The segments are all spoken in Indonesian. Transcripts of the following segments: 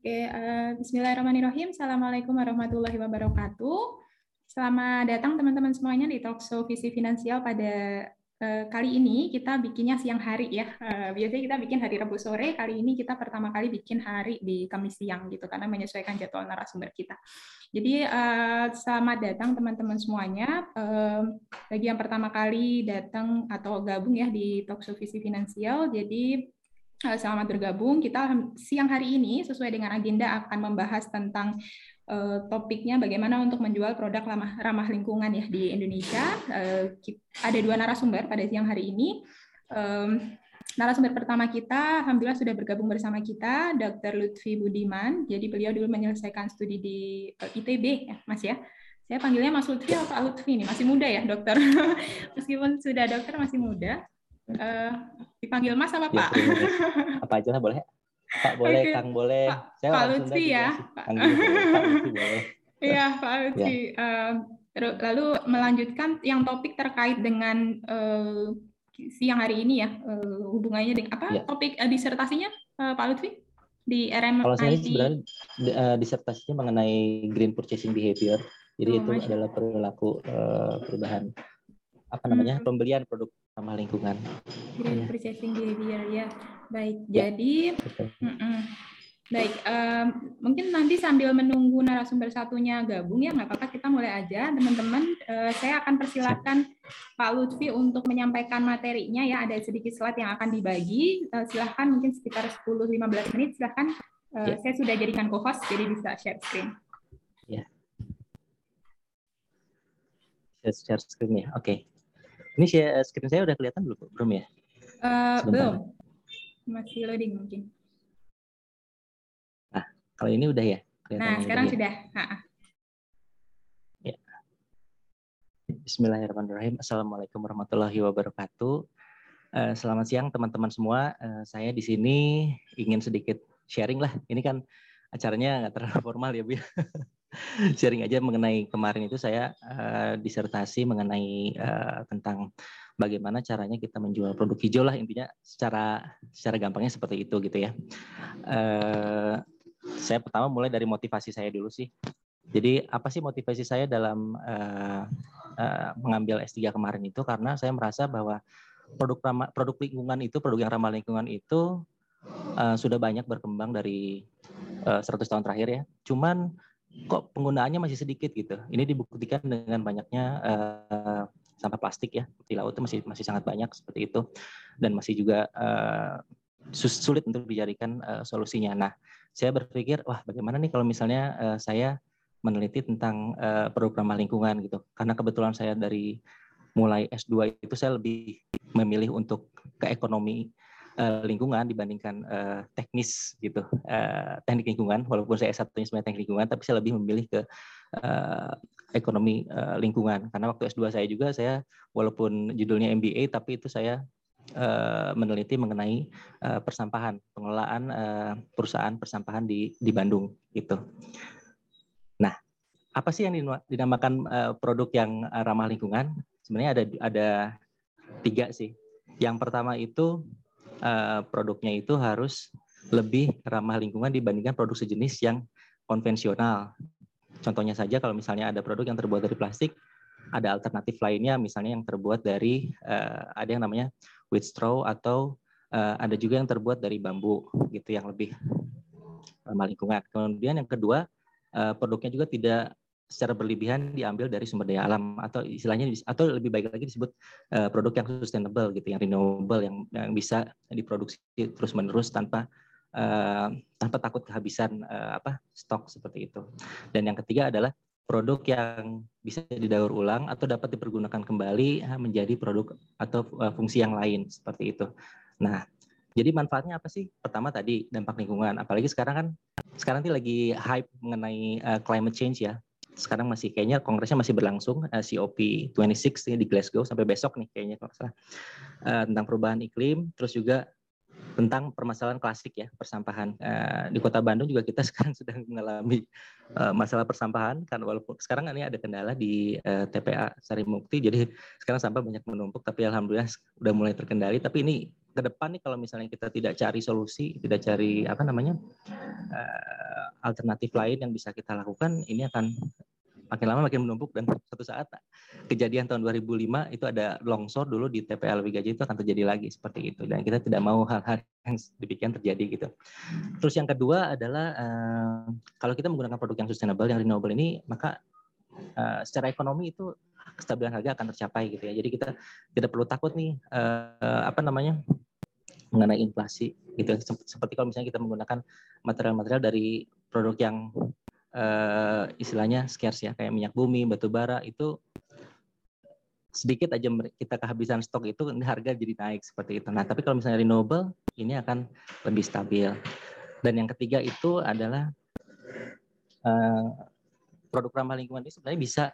Oke, uh, Bismillahirrahmanirrahim. Assalamualaikum warahmatullahi wabarakatuh. Selamat datang teman-teman semuanya di Talkshow Visi Finansial pada uh, kali ini kita bikinnya siang hari ya. Uh, biasanya kita bikin hari Rabu sore, kali ini kita pertama kali bikin hari di Kamis siang gitu karena menyesuaikan jadwal narasumber kita. Jadi uh, selamat datang teman-teman semuanya. Uh, bagi yang pertama kali datang atau gabung ya di Talkshow Visi Finansial, jadi Selamat bergabung. Kita siang hari ini sesuai dengan agenda akan membahas tentang uh, topiknya bagaimana untuk menjual produk ramah, ramah lingkungan ya di Indonesia. Uh, ada dua narasumber pada siang hari ini. Um, narasumber pertama kita, alhamdulillah sudah bergabung bersama kita, Dr. Lutfi Budiman. Jadi beliau dulu menyelesaikan studi di uh, eh, ITB, ya, Mas ya. Saya panggilnya Mas Lutfi atau Pak Lutfi nih, masih muda ya, dokter. Meskipun sudah dokter masih muda. Uh, dipanggil Mas apa iya, Pak? Ya, apa aja lah boleh. Pak boleh, okay. Kang boleh. Pak, Saya Pak Lutfi ya. Pak. Kang. Pak Lutfi boleh. Iya, Pak Lutfi. Ya. Uh, lalu melanjutkan yang topik terkait dengan uh, siang hari ini ya, uh, hubungannya dengan apa? Ya. Topik uh, disertasinya uh, Pak Lutfi di RMIT. Kalau saya sebenarnya uh, disertasinya mengenai green purchasing behavior. Jadi oh, itu adalah perilaku uh, perubahan apa namanya hmm. pembelian produk ramah lingkungan. Green purchasing behavior ya. Baik. Ya. Jadi baik. Um, mungkin nanti sambil menunggu narasumber satunya gabung ya nggak apa-apa kita mulai aja teman-teman. Uh, saya akan persilakan Pak Lutfi untuk menyampaikan materinya ya. Ada sedikit slide yang akan dibagi. Uh, silahkan mungkin sekitar 10-15 menit. Silahkan. Uh, ya. Saya sudah jadikan co-host jadi bisa share screen. Ya. Share screen ya. Oke. Okay. Ini share eh, screen saya udah kelihatan belum? Belum ya? Uh, belum. Masih loading mungkin. Nah, kalau ini udah ya? Nah, sekarang ya? sudah. Ya. Bismillahirrahmanirrahim. Assalamualaikum warahmatullahi wabarakatuh. Uh, selamat siang teman-teman semua. Uh, saya di sini ingin sedikit sharing lah. Ini kan acaranya nggak terlalu formal ya Bu. Sharing aja mengenai kemarin itu saya uh, disertasi mengenai uh, tentang bagaimana caranya kita menjual produk hijau lah intinya secara secara gampangnya seperti itu gitu ya. Uh, saya pertama mulai dari motivasi saya dulu sih. Jadi apa sih motivasi saya dalam uh, uh, mengambil S3 kemarin itu karena saya merasa bahwa produk ramah, produk lingkungan itu produk yang ramah lingkungan itu uh, sudah banyak berkembang dari uh, 100 tahun terakhir ya. Cuman kok penggunaannya masih sedikit gitu. Ini dibuktikan dengan banyaknya uh, sampah plastik ya di laut itu masih masih sangat banyak seperti itu dan masih juga uh, sulit untuk dijadikan uh, solusinya. Nah, saya berpikir wah bagaimana nih kalau misalnya uh, saya meneliti tentang uh, produk lingkungan gitu. Karena kebetulan saya dari mulai S2 itu saya lebih memilih untuk ke ekonomi uh, lingkungan dibandingkan uh, teknis gitu uh, teknik lingkungan walaupun saya S1-nya sebenarnya teknik lingkungan tapi saya lebih memilih ke uh, ekonomi uh, lingkungan karena waktu S2 saya juga saya walaupun judulnya MBA tapi itu saya uh, meneliti mengenai uh, persampahan pengelolaan uh, perusahaan persampahan di di Bandung gitu. Nah, apa sih yang dinamakan uh, produk yang ramah lingkungan? Sebenarnya ada ada tiga sih. Yang pertama itu uh, produknya itu harus lebih ramah lingkungan dibandingkan produk sejenis yang konvensional. Contohnya saja kalau misalnya ada produk yang terbuat dari plastik, ada alternatif lainnya misalnya yang terbuat dari uh, ada yang namanya wheat straw atau uh, ada juga yang terbuat dari bambu gitu yang lebih ramah lingkungan. Kemudian yang kedua uh, produknya juga tidak secara berlebihan diambil dari sumber daya alam atau istilahnya atau lebih baik lagi disebut uh, produk yang sustainable gitu yang renewable yang yang bisa diproduksi terus menerus tanpa uh, tanpa takut kehabisan uh, apa stok seperti itu. Dan yang ketiga adalah produk yang bisa didaur ulang atau dapat dipergunakan kembali menjadi produk atau fungsi yang lain seperti itu. Nah jadi manfaatnya apa sih? Pertama tadi dampak lingkungan, apalagi sekarang kan sekarang ini lagi hype mengenai uh, climate change ya sekarang masih kayaknya kongresnya masih berlangsung uh, COP26 di Glasgow. Sampai besok nih kayaknya kalau salah. Uh, tentang perubahan iklim terus juga tentang permasalahan klasik ya persampahan. Uh, di kota Bandung juga kita sekarang sedang mengalami uh, masalah persampahan kan walaupun sekarang ini ada kendala di uh, TPA Sari Mukti jadi sekarang sampah banyak menumpuk tapi alhamdulillah udah mulai terkendali. Tapi ini ke depan nih kalau misalnya kita tidak cari solusi tidak cari apa namanya uh, alternatif lain yang bisa kita lakukan ini akan makin lama makin menumpuk dan suatu saat kejadian tahun 2005 itu ada longsor dulu di TPL Wigaji itu akan terjadi lagi seperti itu dan kita tidak mau hal-hal yang demikian terjadi gitu. Terus yang kedua adalah uh, kalau kita menggunakan produk yang sustainable yang renewable ini maka uh, secara ekonomi itu kestabilan harga akan tercapai gitu ya. Jadi kita tidak perlu takut nih uh, apa namanya mengenai inflasi gitu. Seperti kalau misalnya kita menggunakan material-material dari produk yang uh, istilahnya scarce ya kayak minyak bumi, batu bara itu sedikit aja kita kehabisan stok itu harga jadi naik seperti itu. Nah, tapi kalau misalnya renewable ini akan lebih stabil. Dan yang ketiga itu adalah uh, produk ramah lingkungan ini sebenarnya bisa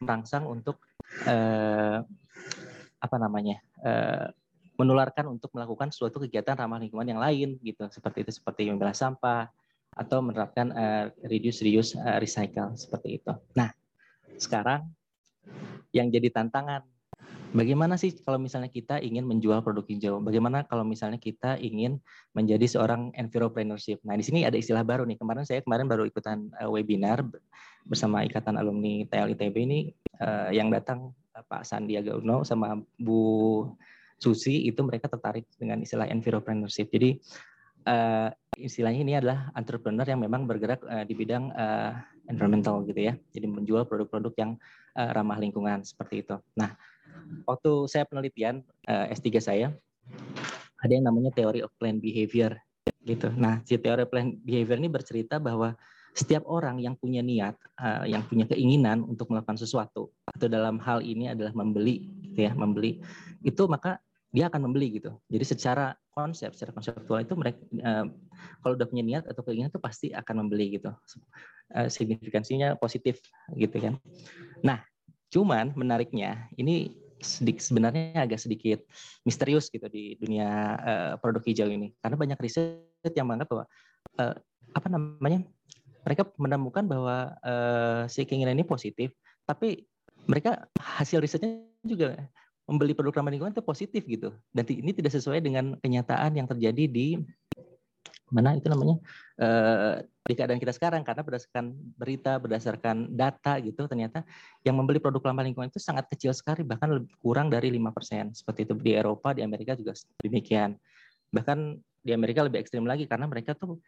merangsang untuk uh, apa namanya uh, menularkan untuk melakukan suatu kegiatan ramah lingkungan yang lain gitu seperti itu seperti memilah sampah atau menerapkan uh, reduce reuse uh, recycle seperti itu. Nah, sekarang yang jadi tantangan Bagaimana sih kalau misalnya kita ingin menjual produk hijau? Bagaimana kalau misalnya kita ingin menjadi seorang environpreneurship? Nah, di sini ada istilah baru nih. Kemarin saya kemarin baru ikutan uh, webinar bersama Ikatan Alumni TLITB ini uh, yang datang uh, Pak Sandiaga Uno sama Bu Susi itu mereka tertarik dengan istilah environpreneurship. Jadi uh, istilahnya ini adalah entrepreneur yang memang bergerak uh, di bidang uh, environmental gitu ya. Jadi menjual produk-produk yang uh, ramah lingkungan seperti itu. Nah, waktu saya penelitian uh, S3 saya ada yang namanya teori of plant behavior gitu. Nah, si teori plant behavior ini bercerita bahwa setiap orang yang punya niat, uh, yang punya keinginan untuk melakukan sesuatu atau dalam hal ini adalah membeli, gitu ya, membeli, itu maka dia akan membeli gitu. Jadi secara konsep, secara konseptual itu mereka uh, kalau udah punya niat atau keinginan itu pasti akan membeli gitu. Uh, signifikansinya positif gitu kan. Nah, cuman menariknya ini sebenarnya agak sedikit misterius gitu di dunia produk hijau ini karena banyak riset yang menganggap bahwa apa namanya mereka menemukan bahwa uh, si keinginan ini positif tapi mereka hasil risetnya juga membeli produk ramah lingkungan itu positif gitu. Dan ini tidak sesuai dengan kenyataan yang terjadi di mana itu namanya uh, di keadaan kita sekarang. Karena berdasarkan berita berdasarkan data gitu ternyata yang membeli produk ramah lingkungan itu sangat kecil sekali bahkan lebih kurang dari lima persen. Seperti itu di Eropa di Amerika juga demikian. Bahkan di Amerika lebih ekstrim lagi karena mereka tuh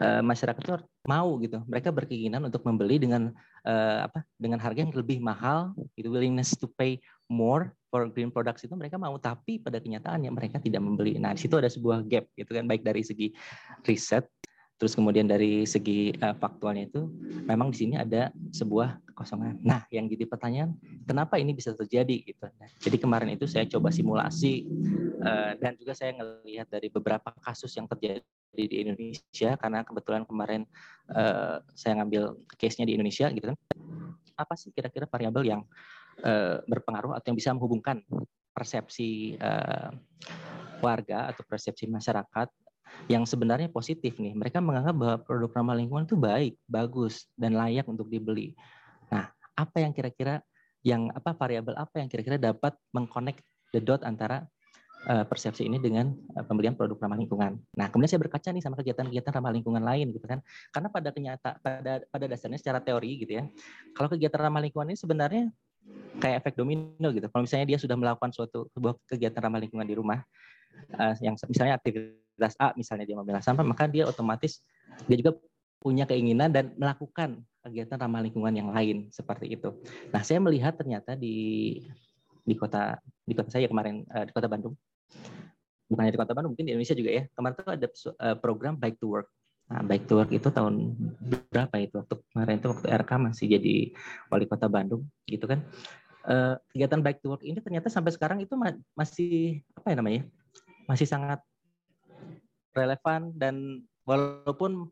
uh, masyarakat itu mau gitu. Mereka berkeinginan untuk membeli dengan uh, apa? Dengan harga yang lebih mahal, itu willingness to pay more for green products itu mereka mau, tapi pada kenyataannya mereka tidak membeli. Nah, di situ ada sebuah gap gitu kan, baik dari segi riset Terus kemudian dari segi uh, faktualnya itu memang di sini ada sebuah kekosongan. Nah, yang jadi pertanyaan, kenapa ini bisa terjadi gitu. Nah, jadi kemarin itu saya coba simulasi uh, dan juga saya ngelihat dari beberapa kasus yang terjadi di Indonesia karena kebetulan kemarin uh, saya ngambil case-nya di Indonesia gitu kan. Apa sih kira-kira variabel yang uh, berpengaruh atau yang bisa menghubungkan persepsi uh, warga atau persepsi masyarakat yang sebenarnya positif nih. Mereka menganggap bahwa produk ramah lingkungan itu baik, bagus, dan layak untuk dibeli. Nah, apa yang kira-kira yang apa variabel apa yang kira-kira dapat mengkonek the dot antara uh, persepsi ini dengan uh, pembelian produk ramah lingkungan. Nah, kemudian saya berkaca nih sama kegiatan-kegiatan ramah lingkungan lain gitu kan. Karena pada kenyata pada pada dasarnya secara teori gitu ya. Kalau kegiatan ramah lingkungan ini sebenarnya kayak efek domino gitu. Kalau misalnya dia sudah melakukan suatu sebuah kegiatan ramah lingkungan di rumah, uh, yang misalnya aktivitas A misalnya dia memilah sampah maka dia otomatis dia juga punya keinginan dan melakukan kegiatan ramah lingkungan yang lain seperti itu. Nah, saya melihat ternyata di di kota di kota saya kemarin uh, di kota Bandung, bukan di kota Bandung, mungkin di Indonesia juga ya. Kemarin itu ada uh, program Bike to Work. Nah, Bike to Work itu tahun berapa itu? Waktu kemarin itu waktu RK masih jadi wali kota Bandung, gitu kan. Uh, kegiatan Bike to Work ini ternyata sampai sekarang itu masih apa ya namanya? masih sangat relevan dan walaupun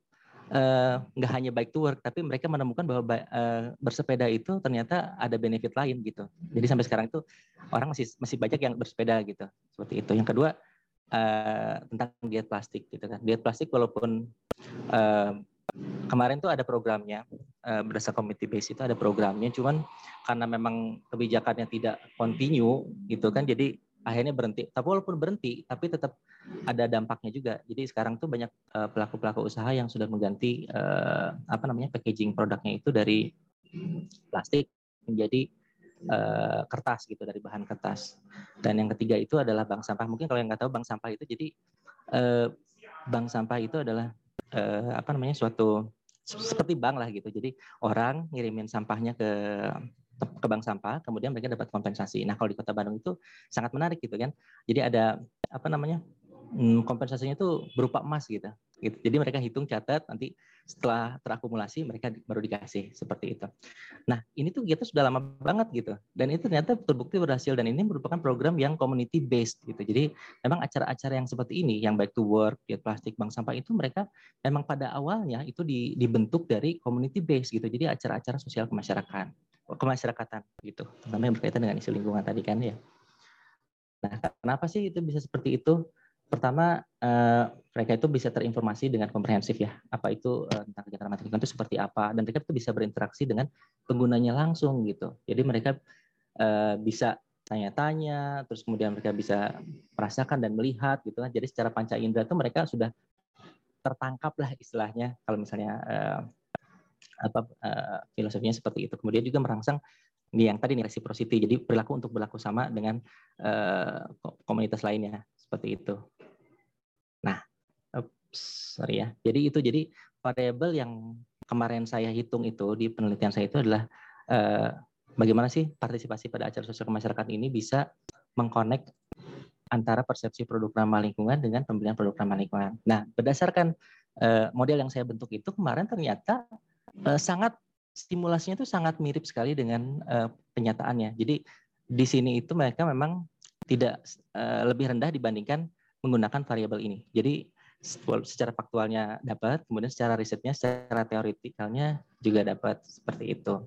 eh, nggak uh, hanya bike to work, tapi mereka menemukan bahwa uh, bersepeda itu ternyata ada benefit lain gitu. Jadi sampai sekarang itu orang masih masih banyak yang bersepeda gitu. Seperti itu. Yang kedua uh, tentang diet plastik gitu kan. Diet plastik walaupun uh, kemarin tuh ada programnya uh, berdasarkan community base itu ada programnya, cuman karena memang kebijakannya tidak continue gitu kan, jadi akhirnya berhenti. Tapi walaupun berhenti, tapi tetap ada dampaknya juga. Jadi sekarang tuh banyak uh, pelaku-pelaku usaha yang sudah mengganti uh, apa namanya packaging produknya itu dari plastik menjadi uh, kertas gitu dari bahan kertas. Dan yang ketiga itu adalah bank sampah. Mungkin kalau yang nggak tahu bank sampah itu jadi uh, bank sampah itu adalah uh, apa namanya suatu seperti bank lah gitu. Jadi orang ngirimin sampahnya ke ke bank sampah, kemudian mereka dapat kompensasi. Nah, kalau di Kota Bandung itu sangat menarik gitu kan. Jadi ada apa namanya? Hmm, kompensasinya itu berupa emas gitu. gitu. Jadi mereka hitung catat nanti setelah terakumulasi mereka baru dikasih seperti itu. Nah ini tuh kita sudah lama banget gitu dan itu ternyata terbukti berhasil dan ini merupakan program yang community based gitu. Jadi memang acara-acara yang seperti ini yang back to work, diet plastik, bank sampah itu mereka memang pada awalnya itu dibentuk dari community based gitu. Jadi acara-acara sosial kemasyarakatan, kemasyarakatan gitu. Terutama yang berkaitan dengan isu lingkungan tadi kan ya. Nah, kenapa sih itu bisa seperti itu? Pertama, eh, mereka itu bisa terinformasi dengan komprehensif ya, apa itu eh, tentang kegiatan ramah lingkungan itu seperti apa, dan mereka itu bisa berinteraksi dengan penggunanya langsung gitu. Jadi mereka eh, bisa tanya-tanya, terus kemudian mereka bisa merasakan dan melihat gitu kan. Jadi secara panca indera itu mereka sudah tertangkap lah istilahnya kalau misalnya eh, apa eh, filosofinya seperti itu. Kemudian juga merangsang yang tadi nih reciprocity. Jadi perilaku untuk berlaku sama dengan eh, komunitas lainnya seperti itu. Nah, oops, sorry ya. Jadi itu jadi variabel yang kemarin saya hitung itu di penelitian saya itu adalah eh, bagaimana sih partisipasi pada acara sosial masyarakat ini bisa mengkonek antara persepsi produk ramah lingkungan dengan pembelian produk ramah lingkungan. Nah, berdasarkan eh, model yang saya bentuk itu kemarin ternyata eh, sangat stimulasinya itu sangat mirip sekali dengan eh, kenyataannya. Jadi di sini itu mereka memang tidak uh, lebih rendah dibandingkan menggunakan variabel ini. Jadi secara faktualnya dapat, kemudian secara risetnya, secara teoretikalnya juga dapat seperti itu.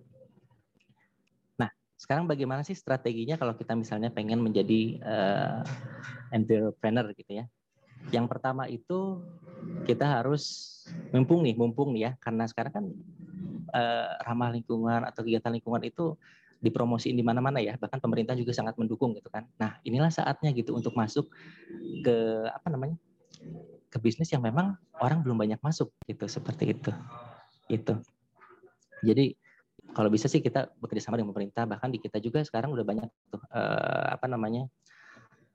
Nah, sekarang bagaimana sih strateginya kalau kita misalnya pengen menjadi uh, entrepreneur gitu ya? Yang pertama itu kita harus mumpung nih, mumpung nih ya, karena sekarang kan uh, ramah lingkungan atau kegiatan lingkungan itu dipromosiin di mana-mana ya. Bahkan pemerintah juga sangat mendukung gitu kan. Nah inilah saatnya gitu untuk masuk ke apa namanya ke bisnis yang memang orang belum banyak masuk gitu seperti itu. Itu jadi kalau bisa sih kita bekerja sama dengan pemerintah. Bahkan di kita juga sekarang udah banyak tuh uh, apa namanya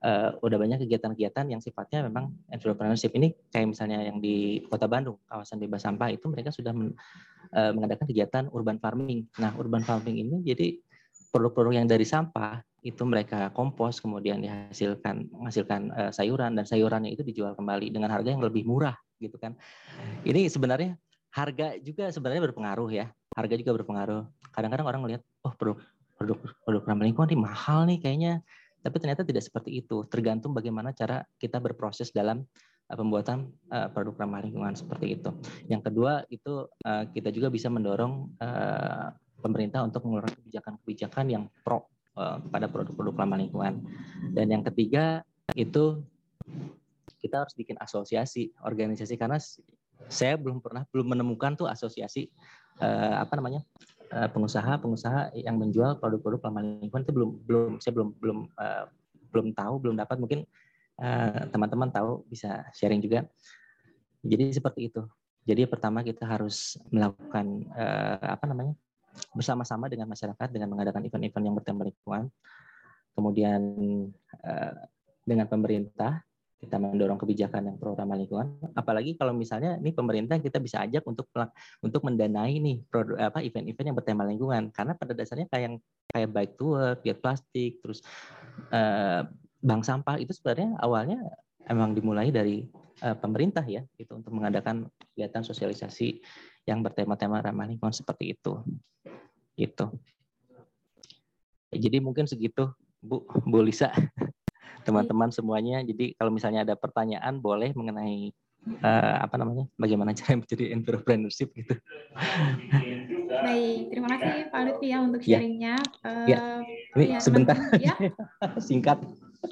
uh, udah banyak kegiatan-kegiatan yang sifatnya memang entrepreneurship ini kayak misalnya yang di Kota Bandung kawasan bebas sampah itu mereka sudah men, uh, mengadakan kegiatan urban farming. Nah urban farming ini jadi produk-produk yang dari sampah itu mereka kompos kemudian dihasilkan menghasilkan uh, sayuran dan sayurannya itu dijual kembali dengan harga yang lebih murah gitu kan. Ini sebenarnya harga juga sebenarnya berpengaruh ya. Harga juga berpengaruh. Kadang-kadang orang melihat oh produk produk produk ramah lingkungan ini mahal nih kayaknya. Tapi ternyata tidak seperti itu. Tergantung bagaimana cara kita berproses dalam uh, pembuatan uh, produk ramah lingkungan seperti itu. Yang kedua itu uh, kita juga bisa mendorong pemerintah untuk mengeluarkan kebijakan-kebijakan yang pro pada produk-produk ramah lingkungan. Dan yang ketiga itu kita harus bikin asosiasi organisasi karena saya belum pernah belum menemukan tuh asosiasi apa namanya pengusaha-pengusaha yang menjual produk-produk ramah lingkungan itu belum belum saya belum belum uh, belum tahu belum dapat mungkin teman-teman uh, tahu bisa sharing juga. Jadi seperti itu. Jadi pertama kita harus melakukan uh, apa namanya bersama-sama dengan masyarakat dengan mengadakan event-event yang bertema lingkungan. Kemudian eh, dengan pemerintah kita mendorong kebijakan yang pro ramah lingkungan. Apalagi kalau misalnya ini pemerintah kita bisa ajak untuk untuk mendanai nih produk apa event-event yang bertema lingkungan karena pada dasarnya kayak yang kayak bike tour, diet plastik, terus eh, bank sampah itu sebenarnya awalnya emang dimulai dari eh, pemerintah ya itu untuk mengadakan kegiatan sosialisasi yang bertema-tema ramah lingkungan seperti itu. Gitu. Jadi mungkin segitu Bu Bu Lisa. Teman-teman semuanya. Jadi kalau misalnya ada pertanyaan boleh mengenai uh, apa namanya? Bagaimana cara menjadi entrepreneurship gitu. Baik, terima kasih Pak Lutfi ya untuk ya. sharingnya. Uh, ya. Ya, sebentar. Ya. Singkat.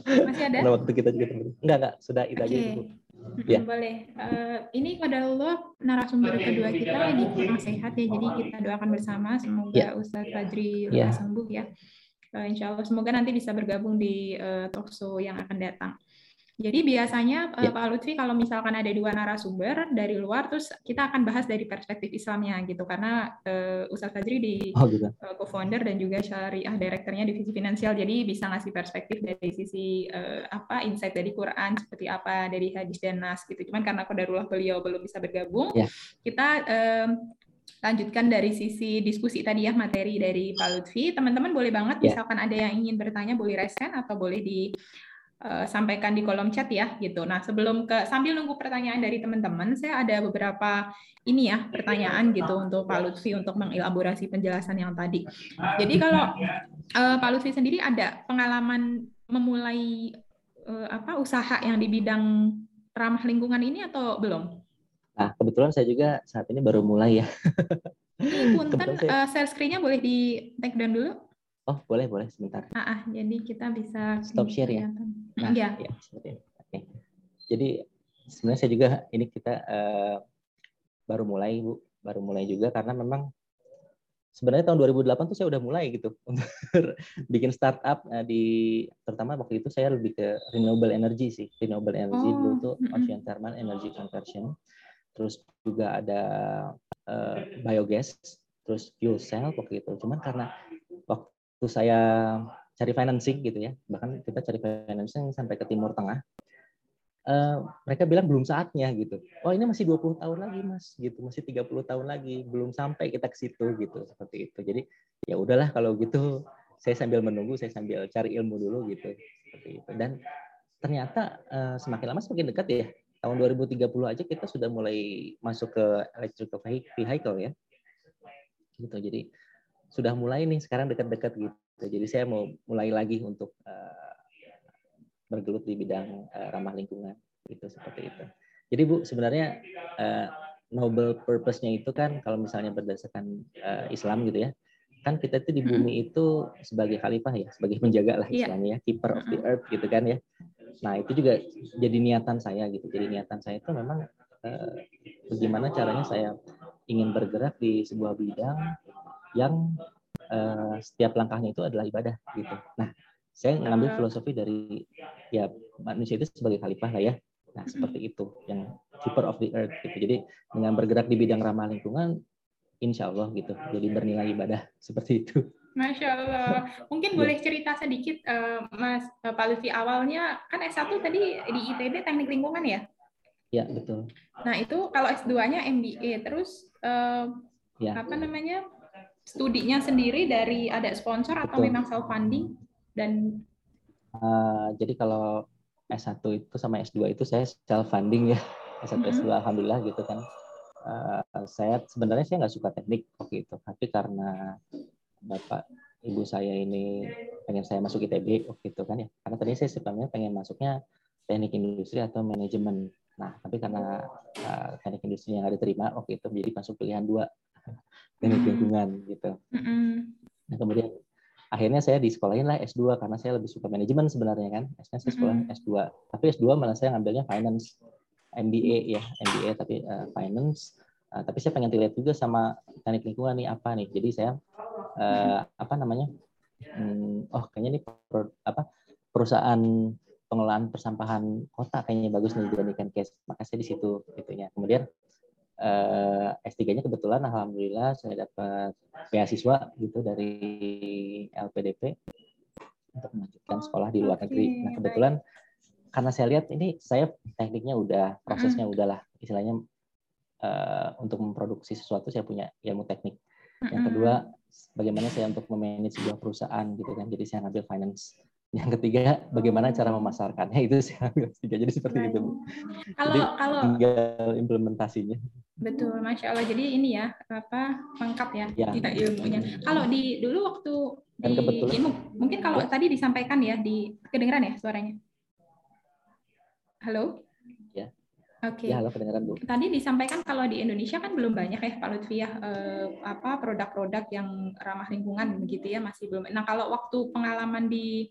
Masih ada? Karena waktu kita juga Enggak, enggak. Sudah itu okay. aja. Ya. Boleh. Uh, ini adalah narasumber kedua kita di kurang sehat ya. Jadi kita doakan bersama semoga ya. Ustadz Fadri ya. sembuh ya. Insya Allah semoga nanti bisa bergabung di talkshow yang akan datang. Jadi biasanya ya. Pak Lutfi kalau misalkan ada dua narasumber dari luar, terus kita akan bahas dari perspektif Islamnya gitu, karena uh, Ustadz Fajri di oh, gitu. uh, co-founder dan juga syariah direkturnya divisi finansial, jadi bisa ngasih perspektif dari sisi uh, apa insight dari Quran seperti apa dari hadis dan nas gitu. Cuman karena kodarullah beliau belum bisa bergabung, ya. kita uh, lanjutkan dari sisi diskusi tadi ya materi dari Pak Lutfi. Teman-teman boleh banget ya. misalkan ada yang ingin bertanya boleh raise atau boleh di uh, sampaikan di kolom chat ya gitu. Nah, sebelum ke sambil nunggu pertanyaan dari teman-teman, saya ada beberapa ini ya pertanyaan gitu untuk Pak Lutfi untuk mengelaborasi penjelasan yang tadi. Jadi kalau uh, Pak Lutfi sendiri ada pengalaman memulai uh, apa usaha yang di bidang ramah lingkungan ini atau belum? Nah, kebetulan saya juga saat ini baru mulai ya. Ini punten, saya... uh, share screen-nya boleh di take down dulu? Oh, boleh, boleh sebentar. Ah, ah jadi kita bisa stop share ya. Nah, ya. ya. Oke. Jadi sebenarnya saya juga ini kita uh, baru mulai, Bu. Baru mulai juga karena memang sebenarnya tahun 2008 tuh saya udah mulai gitu untuk bikin startup uh, di terutama waktu itu saya lebih ke renewable energy sih. Renewable energy oh. dulu tuh ocean thermal energy conversion. Terus juga ada uh, biogas, terus fuel cell waktu itu. Cuman karena waktu saya cari financing gitu ya, bahkan kita cari financing sampai ke Timur Tengah, uh, mereka bilang belum saatnya gitu. Oh ini masih 20 tahun lagi mas, gitu masih 30 tahun lagi, belum sampai kita ke situ gitu seperti itu. Jadi ya udahlah kalau gitu saya sambil menunggu, saya sambil cari ilmu dulu gitu seperti itu. Dan ternyata uh, semakin lama semakin dekat ya. Tahun 2030 aja kita sudah mulai masuk ke electrical vehicle ya. Gitu. Jadi sudah mulai nih sekarang dekat-dekat gitu. Jadi saya mau mulai lagi untuk uh, bergelut di bidang uh, ramah lingkungan gitu seperti itu. Jadi Bu sebenarnya uh, noble purpose-nya itu kan kalau misalnya berdasarkan uh, Islam gitu ya, kan kita itu di bumi itu sebagai khalifah ya, sebagai penjaga lah iya. istilahnya ya, keeper of the earth gitu kan ya. Nah itu juga jadi niatan saya gitu. Jadi niatan saya itu memang uh, bagaimana caranya saya ingin bergerak di sebuah bidang yang uh, setiap langkahnya itu adalah ibadah gitu. Nah, saya ngambil filosofi dari ya manusia itu sebagai khalifah lah ya. Nah, seperti itu yang keeper of the earth gitu. Jadi dengan bergerak di bidang ramah lingkungan, insya Allah gitu. Jadi bernilai ibadah seperti itu. Masya Allah. Mungkin boleh cerita sedikit, uh, Mas uh, Pak Lutfi, awalnya kan S1 tadi di ITB Teknik Lingkungan ya? Ya, betul. Nah, itu kalau S2-nya MBA, terus uh, ya. apa namanya, studinya sendiri dari ada sponsor atau Betul. memang self funding dan uh, jadi kalau S1 itu sama S2 itu saya self funding ya S1 mm -hmm. S2 alhamdulillah gitu kan uh, saya sebenarnya saya nggak suka teknik waktu itu tapi karena bapak ibu saya ini pengen saya masuk ITB waktu itu kan ya karena tadi saya sebenarnya pengen masuknya teknik industri atau manajemen nah tapi karena uh, teknik industri yang ada terima waktu itu jadi masuk pilihan dua teknik lingkungan gitu. Nah kemudian akhirnya saya di sekolahin lah S2 karena saya lebih suka manajemen sebenarnya kan. Saya sekolah S2. Tapi S2 malah saya ngambilnya finance, MBA ya, MBA tapi uh, finance. Uh, tapi saya pengen dilihat juga sama teknik lingkungan nih apa nih. Jadi saya uh, apa namanya? Hmm, oh kayaknya nih per, apa perusahaan pengelolaan persampahan kota kayaknya bagus nih dibandingkan case. Maka saya di situ gitunya. Kemudian uh, S3-nya kebetulan alhamdulillah saya dapat beasiswa gitu dari LPDP untuk melanjutkan sekolah di luar negeri. Nah, kebetulan karena saya lihat ini saya tekniknya udah, prosesnya mm. udahlah istilahnya uh, untuk memproduksi sesuatu saya punya ilmu teknik. Yang kedua, bagaimana saya untuk memanage sebuah perusahaan gitu kan. Jadi saya ngambil finance. Yang ketiga bagaimana cara memasarkannya. Itu saya ambil tiga jadi seperti itu bu. Kalau jadi, kalau tinggal implementasinya. Betul masya allah. Jadi ini ya apa lengkap ya, ya. kita ilmunya. Kalau di dulu waktu di kebetulan, mungkin kalau ya. tadi disampaikan ya di kedengeran ya suaranya? Halo Oke. Okay. Ya, halo kedengeran Bu. Tadi disampaikan kalau di Indonesia kan belum banyak ya Pak Lutfi ya eh, apa produk-produk yang ramah lingkungan begitu ya masih belum. Nah, kalau waktu pengalaman di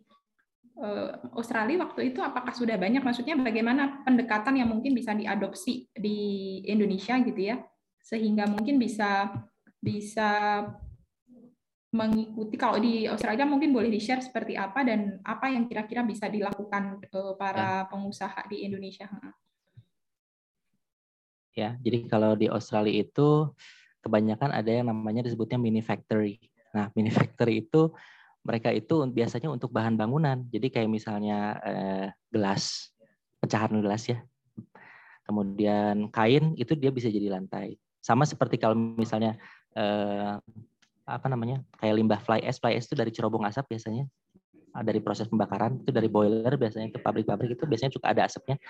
Eh, Australia waktu itu apakah sudah banyak maksudnya bagaimana pendekatan yang mungkin bisa diadopsi di Indonesia gitu ya sehingga mungkin bisa bisa mengikuti kalau di Australia mungkin boleh di-share seperti apa dan apa yang kira-kira bisa dilakukan uh, para ya. pengusaha di Indonesia. Ya, jadi kalau di Australia itu kebanyakan ada yang namanya disebutnya mini factory. Nah, mini factory itu mereka itu biasanya untuk bahan bangunan. Jadi kayak misalnya eh, gelas, pecahan gelas ya. Kemudian kain itu dia bisa jadi lantai. Sama seperti kalau misalnya eh, apa namanya kayak limbah fly ash fly ash itu dari cerobong asap biasanya ah, dari proses pembakaran itu dari boiler biasanya ke pabrik-pabrik itu biasanya juga ada asapnya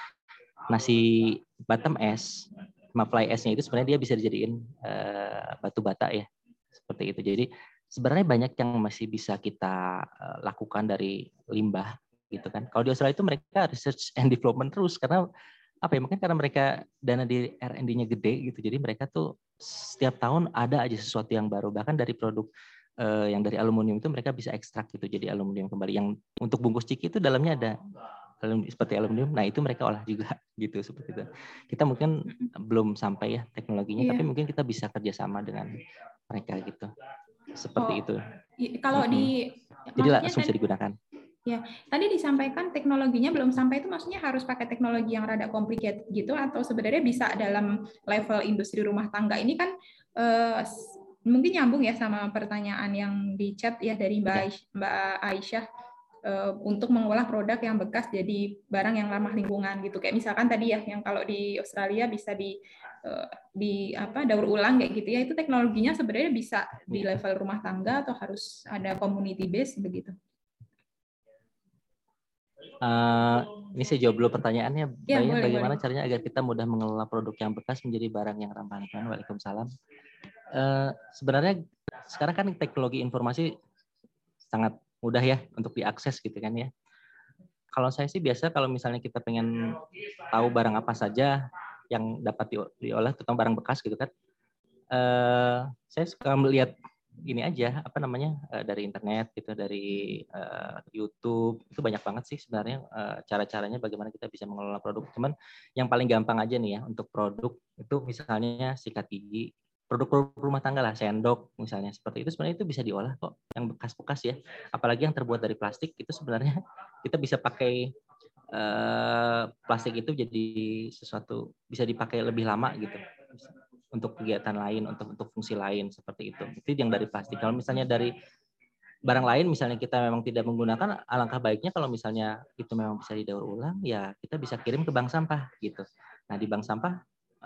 nasi bottom es sama fly ash-nya itu sebenarnya dia bisa dijadiin uh, batu bata ya seperti itu. Jadi sebenarnya banyak yang masih bisa kita uh, lakukan dari limbah gitu kan. Kalau di Australia itu mereka research and development terus karena apa ya mungkin karena mereka dana di R&D-nya gede gitu. Jadi mereka tuh setiap tahun ada aja sesuatu yang baru. Bahkan dari produk uh, yang dari aluminium itu mereka bisa ekstrak gitu jadi aluminium kembali. Yang untuk bungkus ciki itu dalamnya ada seperti aluminium nah itu mereka olah juga gitu seperti itu. Kita mungkin belum sampai ya teknologinya yeah. tapi mungkin kita bisa kerjasama dengan mereka gitu. Seperti oh, itu. kalau di jadi langsung bisa digunakan. Ya, tadi disampaikan teknologinya belum sampai itu maksudnya harus pakai teknologi yang rada complicated gitu atau sebenarnya bisa dalam level industri rumah tangga ini kan eh, mungkin nyambung ya sama pertanyaan yang di chat ya dari Mbak, ya. Mbak Aisyah untuk mengolah produk yang bekas jadi barang yang ramah lingkungan gitu kayak misalkan tadi ya yang kalau di Australia bisa di eh, di apa daur ulang kayak gitu ya itu teknologinya sebenarnya bisa di ya. level rumah tangga atau harus ada community base begitu. Uh, ini saya jawab dulu pertanyaannya. Ya, boleh, bagaimana boleh. caranya agar kita mudah mengelola produk yang bekas menjadi barang yang ramah lingkungan? Waalaikumsalam. Uh, sebenarnya sekarang kan teknologi informasi sangat mudah ya untuk diakses gitu kan ya. Kalau saya sih biasa kalau misalnya kita pengen tahu barang apa saja yang dapat diolah, terutama barang bekas gitu kan. Uh, saya suka melihat ini aja apa namanya uh, dari internet gitu dari uh, YouTube itu banyak banget sih sebenarnya uh, cara-caranya bagaimana kita bisa mengelola produk cuman yang paling gampang aja nih ya untuk produk itu misalnya sikat gigi produk-produk rumah tangga lah sendok misalnya seperti itu sebenarnya itu bisa diolah kok yang bekas-bekas ya apalagi yang terbuat dari plastik itu sebenarnya kita bisa pakai uh, plastik itu jadi sesuatu bisa dipakai lebih lama gitu untuk kegiatan lain, untuk untuk fungsi lain seperti itu. Itu yang dari plastik. Kalau misalnya dari barang lain, misalnya kita memang tidak menggunakan, alangkah baiknya kalau misalnya itu memang bisa didaur ulang, ya kita bisa kirim ke bank sampah gitu. Nah di bank sampah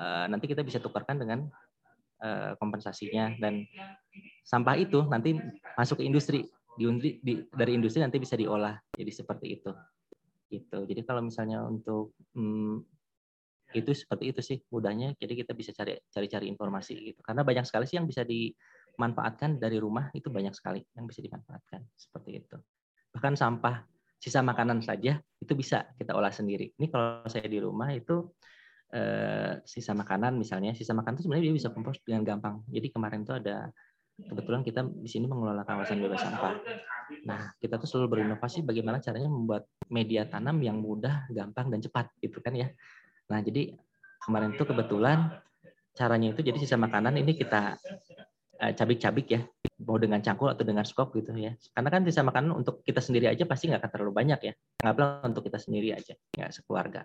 eh, nanti kita bisa tukarkan dengan eh, kompensasinya dan sampah itu nanti masuk ke industri. Di, di, dari industri nanti bisa diolah. Jadi seperti itu. Gitu. Jadi kalau misalnya untuk hmm, itu seperti itu sih mudahnya jadi kita bisa cari cari-cari informasi gitu karena banyak sekali sih yang bisa dimanfaatkan dari rumah itu banyak sekali yang bisa dimanfaatkan seperti itu bahkan sampah sisa makanan saja itu bisa kita olah sendiri ini kalau saya di rumah itu eh, sisa makanan misalnya sisa makanan itu sebenarnya dia bisa kompos dengan gampang jadi kemarin itu ada kebetulan kita di sini mengelola kawasan bebas sampah. Nah, kita tuh selalu berinovasi bagaimana caranya membuat media tanam yang mudah, gampang, dan cepat, gitu kan ya. Nah, jadi kemarin itu kebetulan caranya itu jadi sisa makanan ini kita eh, cabik-cabik ya, mau dengan cangkul atau dengan skop gitu ya. Karena kan sisa makanan untuk kita sendiri aja pasti nggak akan terlalu banyak ya. Nggak untuk kita sendiri aja, nggak sekeluarga.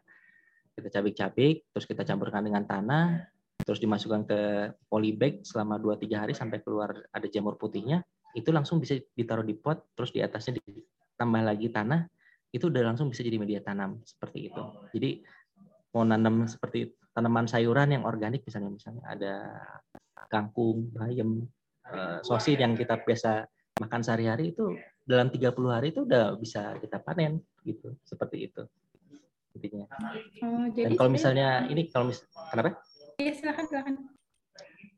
Kita cabik-cabik, terus kita campurkan dengan tanah, terus dimasukkan ke polybag selama 2-3 hari sampai keluar ada jamur putihnya, itu langsung bisa ditaruh di pot, terus di atasnya ditambah lagi tanah, itu udah langsung bisa jadi media tanam seperti itu. Jadi mau nanam seperti tanaman sayuran yang organik misalnya misalnya ada kangkung, bayam, eh, sosis yang kita biasa makan sehari-hari itu dalam 30 hari itu udah bisa kita panen gitu. Seperti itu intinya. Oh, jadi Dan kalau misalnya ini kalau mis kenapa? Iya silakan silakan.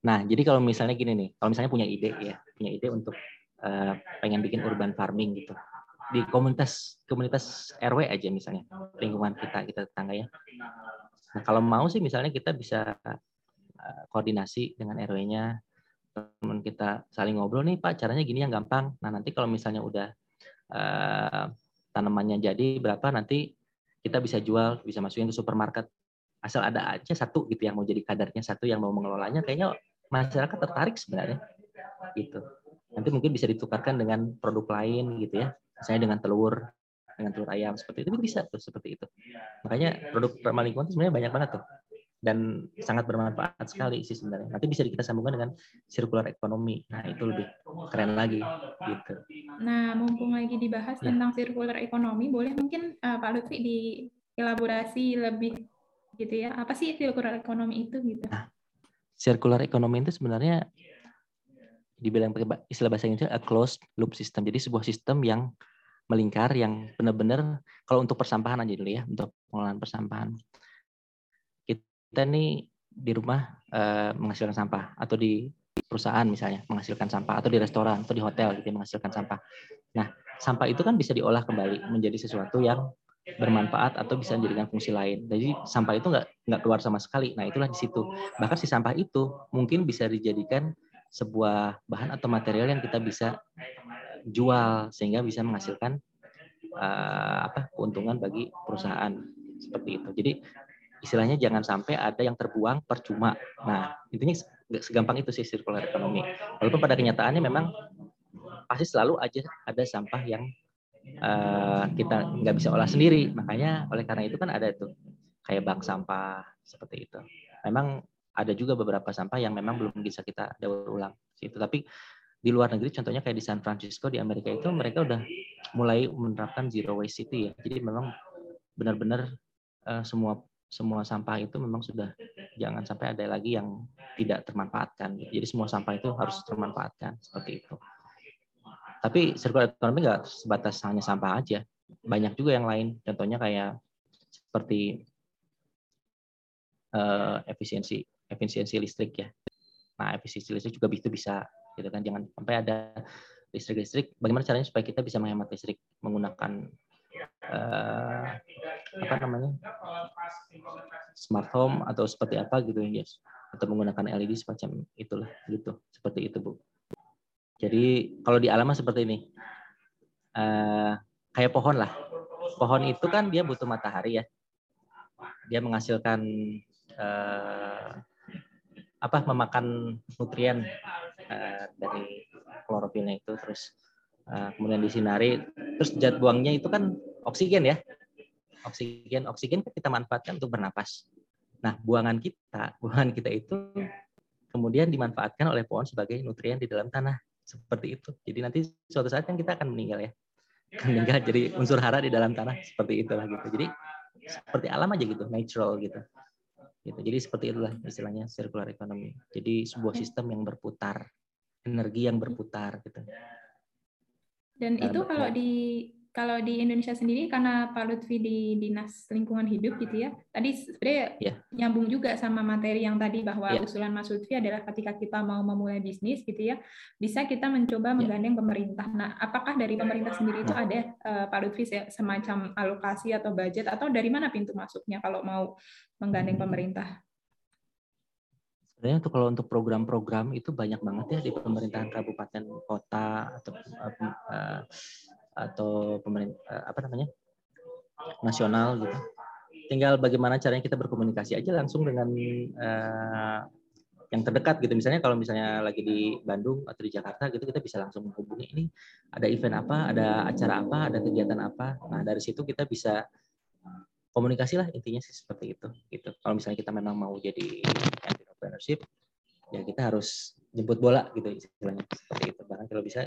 Nah jadi kalau misalnya gini nih, kalau misalnya punya ide ya, punya ide untuk uh, pengen bikin urban farming gitu, di komunitas komunitas RW aja misalnya lingkungan kita kita tetangga ya. Nah kalau mau sih misalnya kita bisa eh, koordinasi dengan RW-nya teman kita saling ngobrol nih Pak caranya gini yang gampang. Nah nanti kalau misalnya udah uh, tanamannya jadi berapa nanti kita bisa jual bisa masukin ke supermarket. Asal ada aja satu gitu yang mau jadi kadarnya satu yang mau mengelolanya kayaknya masyarakat tertarik sebenarnya. Gitu. Nanti mungkin bisa ditukarkan dengan produk lain gitu ya. Misalnya dengan telur dengan telur ayam seperti itu. Bisa tuh seperti itu. Makanya produk ramah lingkungan itu sebenarnya banyak banget tuh dan sangat bermanfaat sekali sih sebenarnya. Nanti bisa kita sambungkan dengan circular ekonomi. Nah, itu lebih keren lagi gitu. Nah, mumpung lagi dibahas ya. tentang circular ekonomi, boleh mungkin uh, Pak Lutfi dielaborasi lebih gitu ya. Apa sih circular ekonomi itu gitu? Nah, circular ekonomi itu sebenarnya dibilang pakai istilah bahasa Inggris a closed loop system. Jadi sebuah sistem yang melingkar yang benar-benar kalau untuk persampahan aja dulu ya, untuk pengelolaan persampahan kita nih di rumah uh, menghasilkan sampah atau di perusahaan misalnya menghasilkan sampah atau di restoran atau di hotel gitu ya, menghasilkan sampah. Nah, sampah itu kan bisa diolah kembali menjadi sesuatu yang bermanfaat atau bisa menjadikan fungsi lain. Jadi sampah itu nggak nggak keluar sama sekali. Nah itulah di situ. Bahkan si sampah itu mungkin bisa dijadikan sebuah bahan atau material yang kita bisa jual sehingga bisa menghasilkan uh, apa keuntungan bagi perusahaan seperti itu. Jadi istilahnya jangan sampai ada yang terbuang percuma. Nah, intinya segampang itu sih circular economy. Walaupun pada kenyataannya memang pasti selalu aja ada sampah yang uh, kita nggak bisa olah sendiri. Makanya oleh karena itu kan ada itu kayak bank sampah seperti itu. Memang ada juga beberapa sampah yang memang belum bisa kita daur ulang situ. Tapi di luar negeri contohnya kayak di San Francisco di Amerika itu mereka udah mulai menerapkan zero waste city ya. Jadi memang benar-benar uh, semua semua sampah itu memang sudah jangan sampai ada lagi yang tidak termanfaatkan. Jadi semua sampah itu harus termanfaatkan seperti itu. Tapi circular economy nggak sebatas hanya sampah aja, banyak juga yang lain. Contohnya kayak seperti uh, efisiensi efisiensi listrik ya. Nah efisiensi listrik juga itu bisa, gitu kan? Jangan sampai ada listrik-listrik. Bagaimana caranya supaya kita bisa menghemat listrik menggunakan uh, apa namanya? Smart home atau seperti apa gitu ya yes. atau menggunakan LED semacam itulah gitu. Seperti itu bu. Jadi kalau di alam seperti ini. Uh, kayak pohon lah. Pohon itu kan dia butuh matahari ya. Dia menghasilkan uh, apa memakan nutrien uh, dari klorofilnya itu terus uh, kemudian disinari terus zat buangnya itu kan oksigen ya. Oksigen, oksigen kita manfaatkan untuk bernapas. Nah, buangan kita, buangan kita itu kemudian dimanfaatkan oleh pohon sebagai nutrien di dalam tanah. Seperti itu. Jadi nanti suatu saat kan kita akan meninggal ya. Meninggal jadi unsur hara di dalam tanah seperti itulah gitu. Jadi seperti alam aja gitu, natural gitu. Gitu. Jadi seperti itulah istilahnya circular economy. Jadi sebuah sistem yang berputar, energi yang berputar gitu. Dan itu kalau di kalau di Indonesia sendiri karena Pak Lutfi di Dinas Lingkungan Hidup gitu ya. Tadi sebenarnya yeah. nyambung juga sama materi yang tadi bahwa yeah. usulan Mas Lutfi adalah ketika kita mau memulai bisnis gitu ya, bisa kita mencoba iya. menggandeng yeah. pemerintah. Nah, apakah dari pemerintah sendiri itu nah. ada uh, Pak Lutfi semacam alokasi atau budget atau dari mana pintu masuknya kalau mau menggandeng hmm. pemerintah? Sebenarnya untuk kalau untuk program-program itu banyak banget ya di pemerintahan kabupaten kota atau uh, atau pemerintah eh, apa namanya nasional gitu. Tinggal bagaimana caranya kita berkomunikasi aja langsung dengan uh, yang terdekat gitu. Misalnya kalau misalnya lagi di Bandung atau di Jakarta gitu kita bisa langsung menghubungi ini ada event apa, ada acara apa, ada kegiatan apa. Nah dari situ kita bisa komunikasi lah intinya sih seperti itu gitu. Kalau misalnya kita memang mau jadi entrepreneurship ya kita harus jemput bola gitu istilahnya. Seperti itu. Bahkan kalau bisa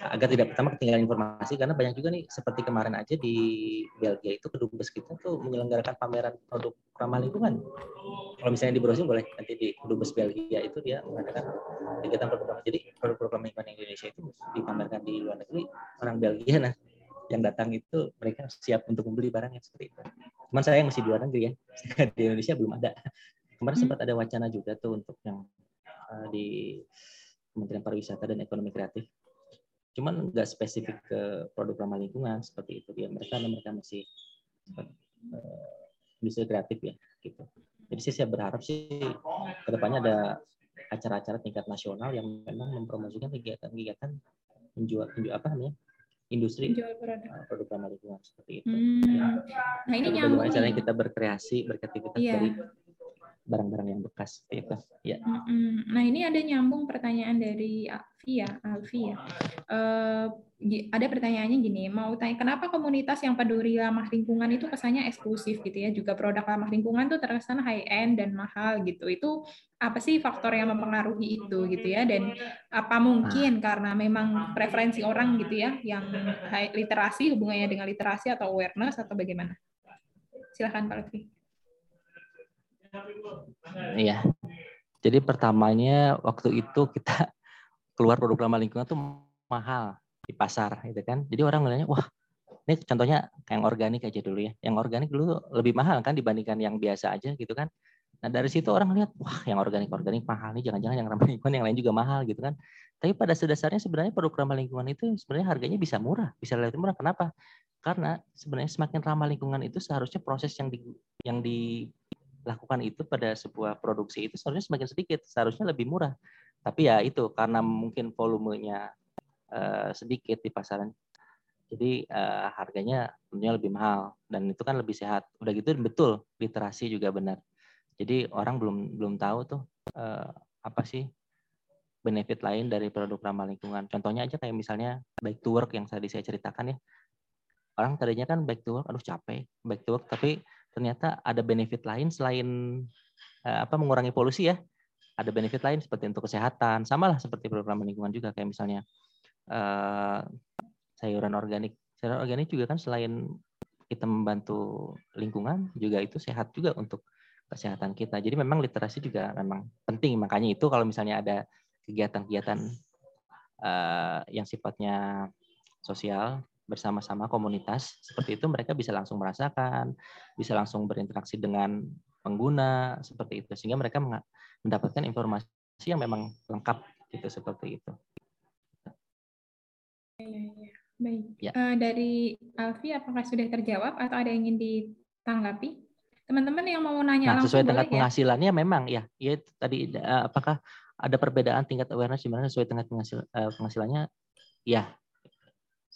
agar tidak pertama ketinggalan informasi karena banyak juga nih seperti kemarin aja di Belgia itu kedubes kita tuh menyelenggarakan pameran produk ramah lingkungan. Kalau misalnya di browsing boleh nanti di kedubes Belgia itu dia mengadakan kegiatan produk jadi produk-produk ramah lingkungan Indonesia itu dipamerkan di luar negeri orang Belgia nah yang datang itu mereka siap untuk membeli barangnya seperti itu. Cuman saya yang masih di luar negeri ya, di Indonesia belum ada. Kemarin hmm. sempat ada wacana juga tuh untuk yang Eh, di Kementerian Pariwisata dan Ekonomi Kreatif. Cuman nggak spesifik ke produk ramah lingkungan seperti itu dia. Mereka mereka masih uh, industri kreatif ya gitu. Jadi saya berharap sih ke depannya ada acara-acara tingkat nasional yang memang mempromosikan kegiatan-kegiatan menjual, menjual apa namanya industri produk. Uh, produk ramah lingkungan seperti itu. Hmm. Nah ini nyambung. Bagaimana caranya kita berkreasi, berkreativitas yeah. dari barang-barang yang bekas itu. Ya nah ini ada nyambung pertanyaan dari Alfi ya Alfi ya. Uh, ada pertanyaannya gini mau tanya kenapa komunitas yang peduli ramah lingkungan itu kesannya eksklusif gitu ya? Juga produk ramah lingkungan tuh terkesan high end dan mahal gitu. Itu apa sih faktor yang mempengaruhi itu gitu ya? Dan apa mungkin karena memang preferensi orang gitu ya yang literasi hubungannya dengan literasi atau awareness atau bagaimana? Silahkan Pak Lutfi Iya. Jadi pertamanya waktu itu kita keluar produk ramah lingkungan tuh mahal di pasar gitu kan. Jadi orang melihatnya wah ini contohnya kayak yang organik aja dulu ya. Yang organik dulu lebih mahal kan dibandingkan yang biasa aja gitu kan. Nah dari situ orang lihat wah yang organik organik mahal nih jangan-jangan yang ramah lingkungan yang lain juga mahal gitu kan. Tapi pada dasarnya sebenarnya produk ramah lingkungan itu sebenarnya harganya bisa murah, bisa relatif murah. Kenapa? Karena sebenarnya semakin ramah lingkungan itu seharusnya proses yang di yang di lakukan itu pada sebuah produksi itu seharusnya semakin sedikit, seharusnya lebih murah. Tapi ya itu karena mungkin volumenya uh, sedikit di pasaran, jadi uh, harganya tentunya lebih mahal dan itu kan lebih sehat. Udah gitu betul literasi juga benar. Jadi orang belum belum tahu tuh uh, apa sih benefit lain dari produk ramah lingkungan. Contohnya aja kayak misalnya back to work yang tadi saya ceritakan ya. Orang tadinya kan back to work, aduh capek, back to work, tapi ternyata ada benefit lain selain uh, apa mengurangi polusi ya. Ada benefit lain seperti untuk kesehatan, sama lah seperti program lingkungan juga kayak misalnya uh, sayuran organik. Sayuran organik juga kan selain kita membantu lingkungan juga itu sehat juga untuk kesehatan kita. Jadi memang literasi juga memang penting. Makanya itu kalau misalnya ada kegiatan-kegiatan uh, yang sifatnya sosial bersama-sama komunitas seperti itu mereka bisa langsung merasakan, bisa langsung berinteraksi dengan pengguna seperti itu sehingga mereka mendapatkan informasi yang memang lengkap gitu seperti itu. Ya, ya. Baik. Ya. Uh, dari Alfi apakah sudah terjawab atau ada yang ingin ditanggapi? Teman-teman yang mau nanya nah, sesuai tingkat ya? penghasilannya memang ya, ya tadi uh, apakah ada perbedaan tingkat awareness di mana sesuai tingkat penghasil, uh, penghasilannya? Ya,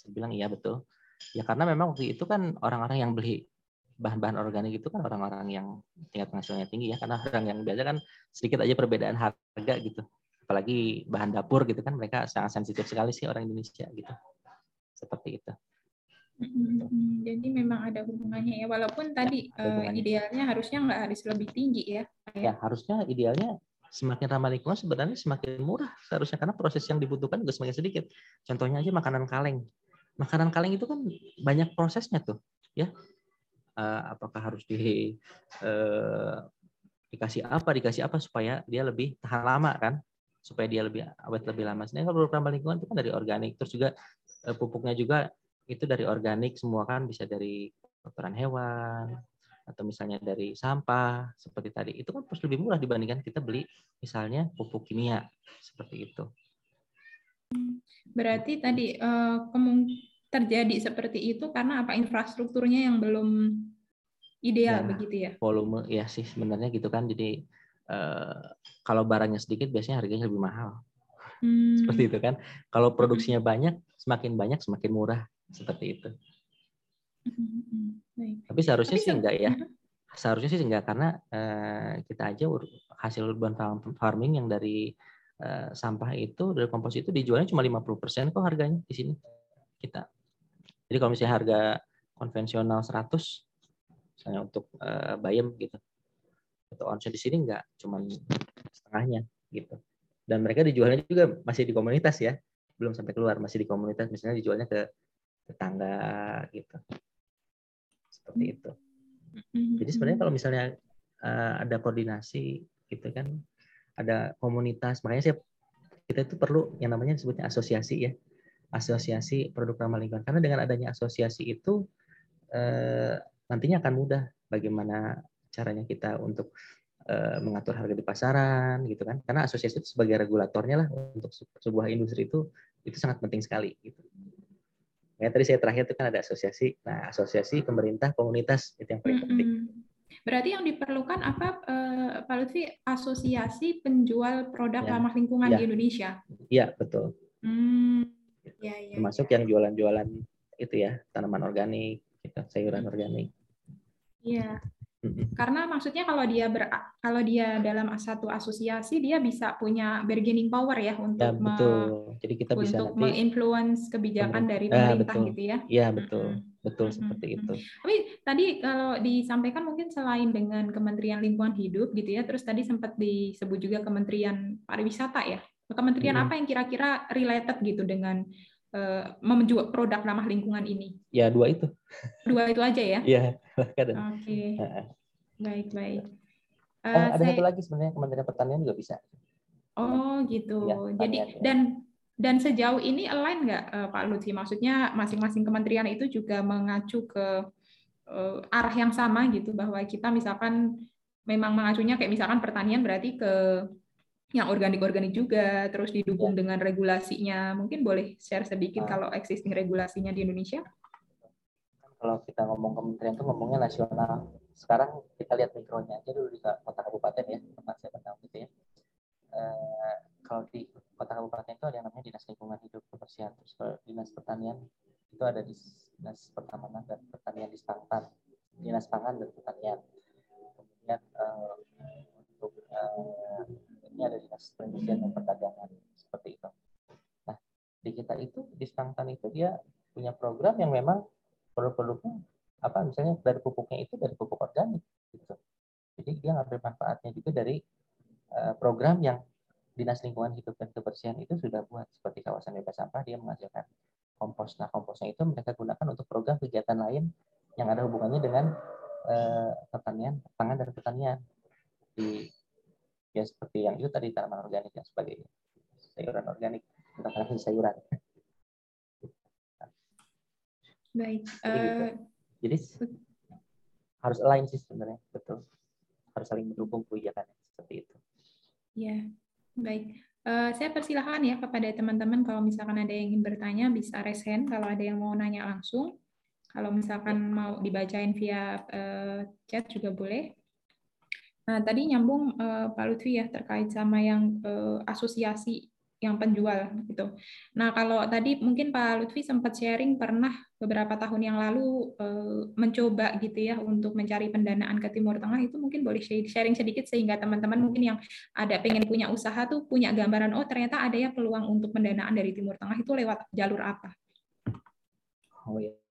saya bilang iya betul. Ya karena memang waktu itu kan orang-orang yang beli bahan-bahan organik itu kan orang-orang yang tingkat penghasilannya tinggi ya karena orang yang biasa kan sedikit aja perbedaan harga gitu. Apalagi bahan dapur gitu kan mereka sangat sensitif sekali sih orang Indonesia gitu. Seperti itu. Jadi memang ada hubungannya ya walaupun tadi ya, uh, idealnya harusnya nggak harus lebih tinggi ya? Ya harusnya idealnya semakin ramah lingkungan sebenarnya semakin murah seharusnya karena proses yang dibutuhkan juga semakin sedikit. Contohnya aja makanan kaleng makanan kaleng itu kan banyak prosesnya tuh ya uh, apakah harus di uh, dikasih apa dikasih apa supaya dia lebih tahan lama kan supaya dia lebih awet lebih lama. Sebenarnya kalau program lingkungan itu kan dari organik, terus juga uh, pupuknya juga itu dari organik semua kan bisa dari kotoran hewan atau misalnya dari sampah seperti tadi itu kan pasti lebih murah dibandingkan kita beli misalnya pupuk kimia seperti itu. Berarti tadi uh, terjadi seperti itu karena apa infrastrukturnya yang belum ideal ya, begitu ya? Volume ya sih sebenarnya gitu kan. Jadi uh, kalau barangnya sedikit biasanya harganya lebih mahal. Hmm. Seperti itu kan. Kalau hmm. produksinya banyak, semakin banyak semakin murah seperti itu. Hmm. Tapi seharusnya Tapi sih enggak ya. Seharusnya sih enggak karena uh, kita aja hasil urban farming yang dari sampah itu dari kompos itu dijualnya cuma 50% kok harganya di sini kita. Jadi kalau misalnya harga konvensional 100 misalnya untuk uh, bayam gitu. Atau onsen di sini enggak cuma setengahnya gitu. Dan mereka dijualnya juga masih di komunitas ya. Belum sampai keluar, masih di komunitas misalnya dijualnya ke tetangga gitu. Seperti itu. Jadi sebenarnya kalau misalnya uh, ada koordinasi gitu kan ada komunitas. Makanya saya kita itu perlu yang namanya disebutnya asosiasi ya. Asosiasi produk ramah lingkungan. Karena dengan adanya asosiasi itu eh, nantinya akan mudah bagaimana caranya kita untuk eh, mengatur harga di pasaran gitu kan. Karena asosiasi itu sebagai regulatornya lah untuk sebuah industri itu itu sangat penting sekali gitu. Ya tadi saya terakhir itu kan ada asosiasi. Nah asosiasi pemerintah komunitas itu yang paling penting. Mm -hmm. Berarti yang diperlukan apa, uh, Pak Lutfi, asosiasi penjual produk ya. ramah lingkungan ya. di Indonesia? Iya, betul. Hmm. Ya, ya, Termasuk ya. yang jualan-jualan itu ya, tanaman organik, gitu, sayuran hmm. organik. Iya. Karena maksudnya kalau dia ber, kalau dia dalam satu asosiasi dia bisa punya bargaining power ya untuk ya, betul. Me, Jadi kita bisa untuk menginfluence kebijakan dari ah, pemerintah betul. gitu ya. Iya, betul. Mm -hmm. Betul mm -hmm. seperti itu. Tapi tadi kalau disampaikan mungkin selain dengan Kementerian Lingkungan Hidup gitu ya, terus tadi sempat disebut juga Kementerian Pariwisata ya. Kementerian hmm. apa yang kira-kira related gitu dengan menjual produk ramah lingkungan ini? Ya dua itu. Dua itu aja ya? Iya. Oke. Okay. Baik baik. Uh, oh, ada saya... satu lagi sebenarnya Kementerian Pertanian juga bisa. Oh gitu. Ya, Jadi ya. dan dan sejauh ini align nggak uh, Pak Lutfi? Maksudnya masing-masing kementerian itu juga mengacu ke uh, arah yang sama gitu bahwa kita misalkan memang mengacunya kayak misalkan pertanian berarti ke yang organik-organik juga, terus didukung ya. dengan regulasinya. Mungkin boleh share sedikit nah. kalau existing regulasinya di Indonesia? Kalau kita ngomong kementerian itu ngomongnya nasional. Sekarang kita lihat mikronya aja dulu di kota kabupaten ya, tempat saya pernah gitu ya. Eh, kalau di kota kabupaten itu ada yang namanya dinas lingkungan hidup kebersihan, terus dinas pertanian itu ada di dinas pertamanan dan pertanian di Stangtan, dinas pangan dan pertanian. Kemudian eh, perindustrian dan perdagangan seperti itu. Nah, di kita itu di Stangtan itu dia punya program yang memang produk-produknya apa misalnya dari pupuknya itu dari pupuk organik gitu. Jadi dia ngambil manfaatnya juga dari uh, program yang Dinas Lingkungan Hidup dan Kebersihan itu sudah buat seperti kawasan bebas sampah dia menghasilkan kompos. Nah, komposnya itu mereka gunakan untuk program kegiatan lain yang ada hubungannya dengan uh, pertanian, pangan dan pertanian di ya seperti yang itu tadi tanaman organik dan sebagainya. Sayuran organik tanaman sayuran. Baik jadi, gitu. uh, jadi harus lain sih sebenarnya betul. Harus saling mendukung kebijakannya seperti itu. Ya baik. Uh, saya persilahkan ya kepada teman-teman kalau misalkan ada yang ingin bertanya bisa raise hand kalau ada yang mau nanya langsung. Kalau misalkan mau dibacain via uh, chat juga boleh Nah, tadi nyambung uh, Pak Lutfi ya terkait sama yang uh, asosiasi yang penjual gitu. Nah, kalau tadi mungkin Pak Lutfi sempat sharing pernah beberapa tahun yang lalu uh, mencoba gitu ya untuk mencari pendanaan ke Timur Tengah itu mungkin boleh sharing sedikit sehingga teman-teman mungkin yang ada pengen punya usaha tuh punya gambaran oh ternyata ada ya peluang untuk pendanaan dari Timur Tengah itu lewat jalur apa? Oh ya.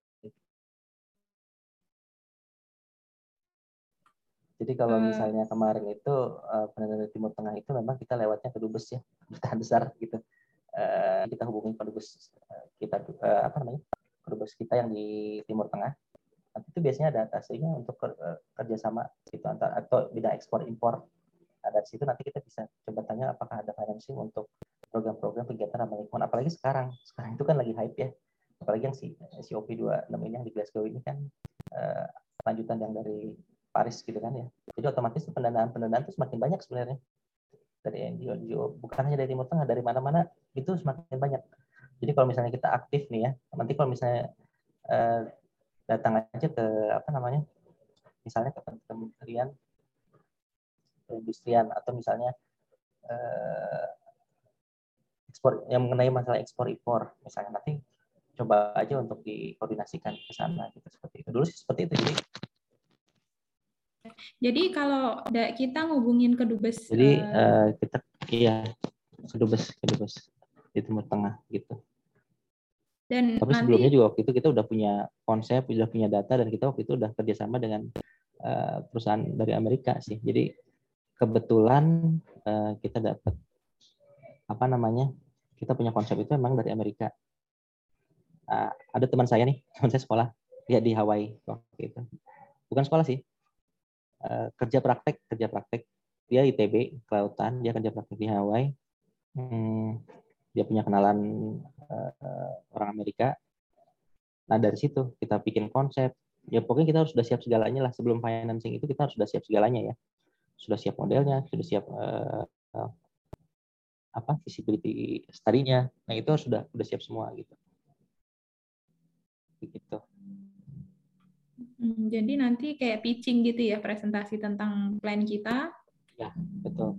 Jadi kalau hmm. misalnya kemarin itu uh, pendanaan Timur Tengah itu memang kita lewatnya ke dubes ya, duta besar gitu. Uh, kita hubungi ke dubes uh, kita uh, apa namanya ke dubes kita yang di Timur Tengah. Nanti itu biasanya ada atasnya untuk uh, kerjasama itu antar atau bidang ekspor impor. Nah, dari situ nanti kita bisa coba tanya apakah ada financing untuk program-program kegiatan ramah lingkungan. Apalagi sekarang, sekarang itu kan lagi hype ya. Apalagi yang si COP26 ini yang di Glasgow ini kan uh, lanjutan yang dari Paris gitu kan ya. Jadi otomatis pendanaan-pendanaan itu semakin banyak sebenarnya dari NGO, NGO bukan hanya dari Timur Tengah, dari mana-mana itu semakin banyak. Jadi kalau misalnya kita aktif nih ya, nanti kalau misalnya eh, datang aja ke apa namanya, misalnya ke Kementerian Perindustrian atau misalnya eh, ekspor yang mengenai masalah ekspor impor misalnya nanti coba aja untuk dikoordinasikan ke sana gitu seperti itu dulu sih seperti itu jadi jadi kalau kita ngubungin ke dubes Jadi uh, kita iya ke dubes ke dubes di Timur Tengah gitu. Dan Tapi nanti, sebelumnya juga waktu itu kita udah punya konsep, udah punya data dan kita waktu itu udah kerjasama dengan uh, perusahaan dari Amerika sih. Jadi kebetulan uh, kita dapat apa namanya? Kita punya konsep itu memang dari Amerika. Uh, ada teman saya nih, teman saya sekolah, dia di Hawaii waktu itu. Bukan sekolah sih, Eh, kerja praktek kerja praktek. Dia ITB kelautan dia kerja praktek di Hawaii. Hmm, dia punya kenalan uh, orang Amerika. Nah dari situ kita bikin konsep. Ya pokoknya kita harus sudah siap segalanya lah. Sebelum financing itu kita harus sudah siap segalanya ya. Sudah siap modelnya sudah siap uh, apa visibility study-nya. Nah itu sudah sudah siap semua gitu. Gitu Hmm, jadi nanti kayak pitching gitu ya presentasi tentang plan kita. Ya, betul.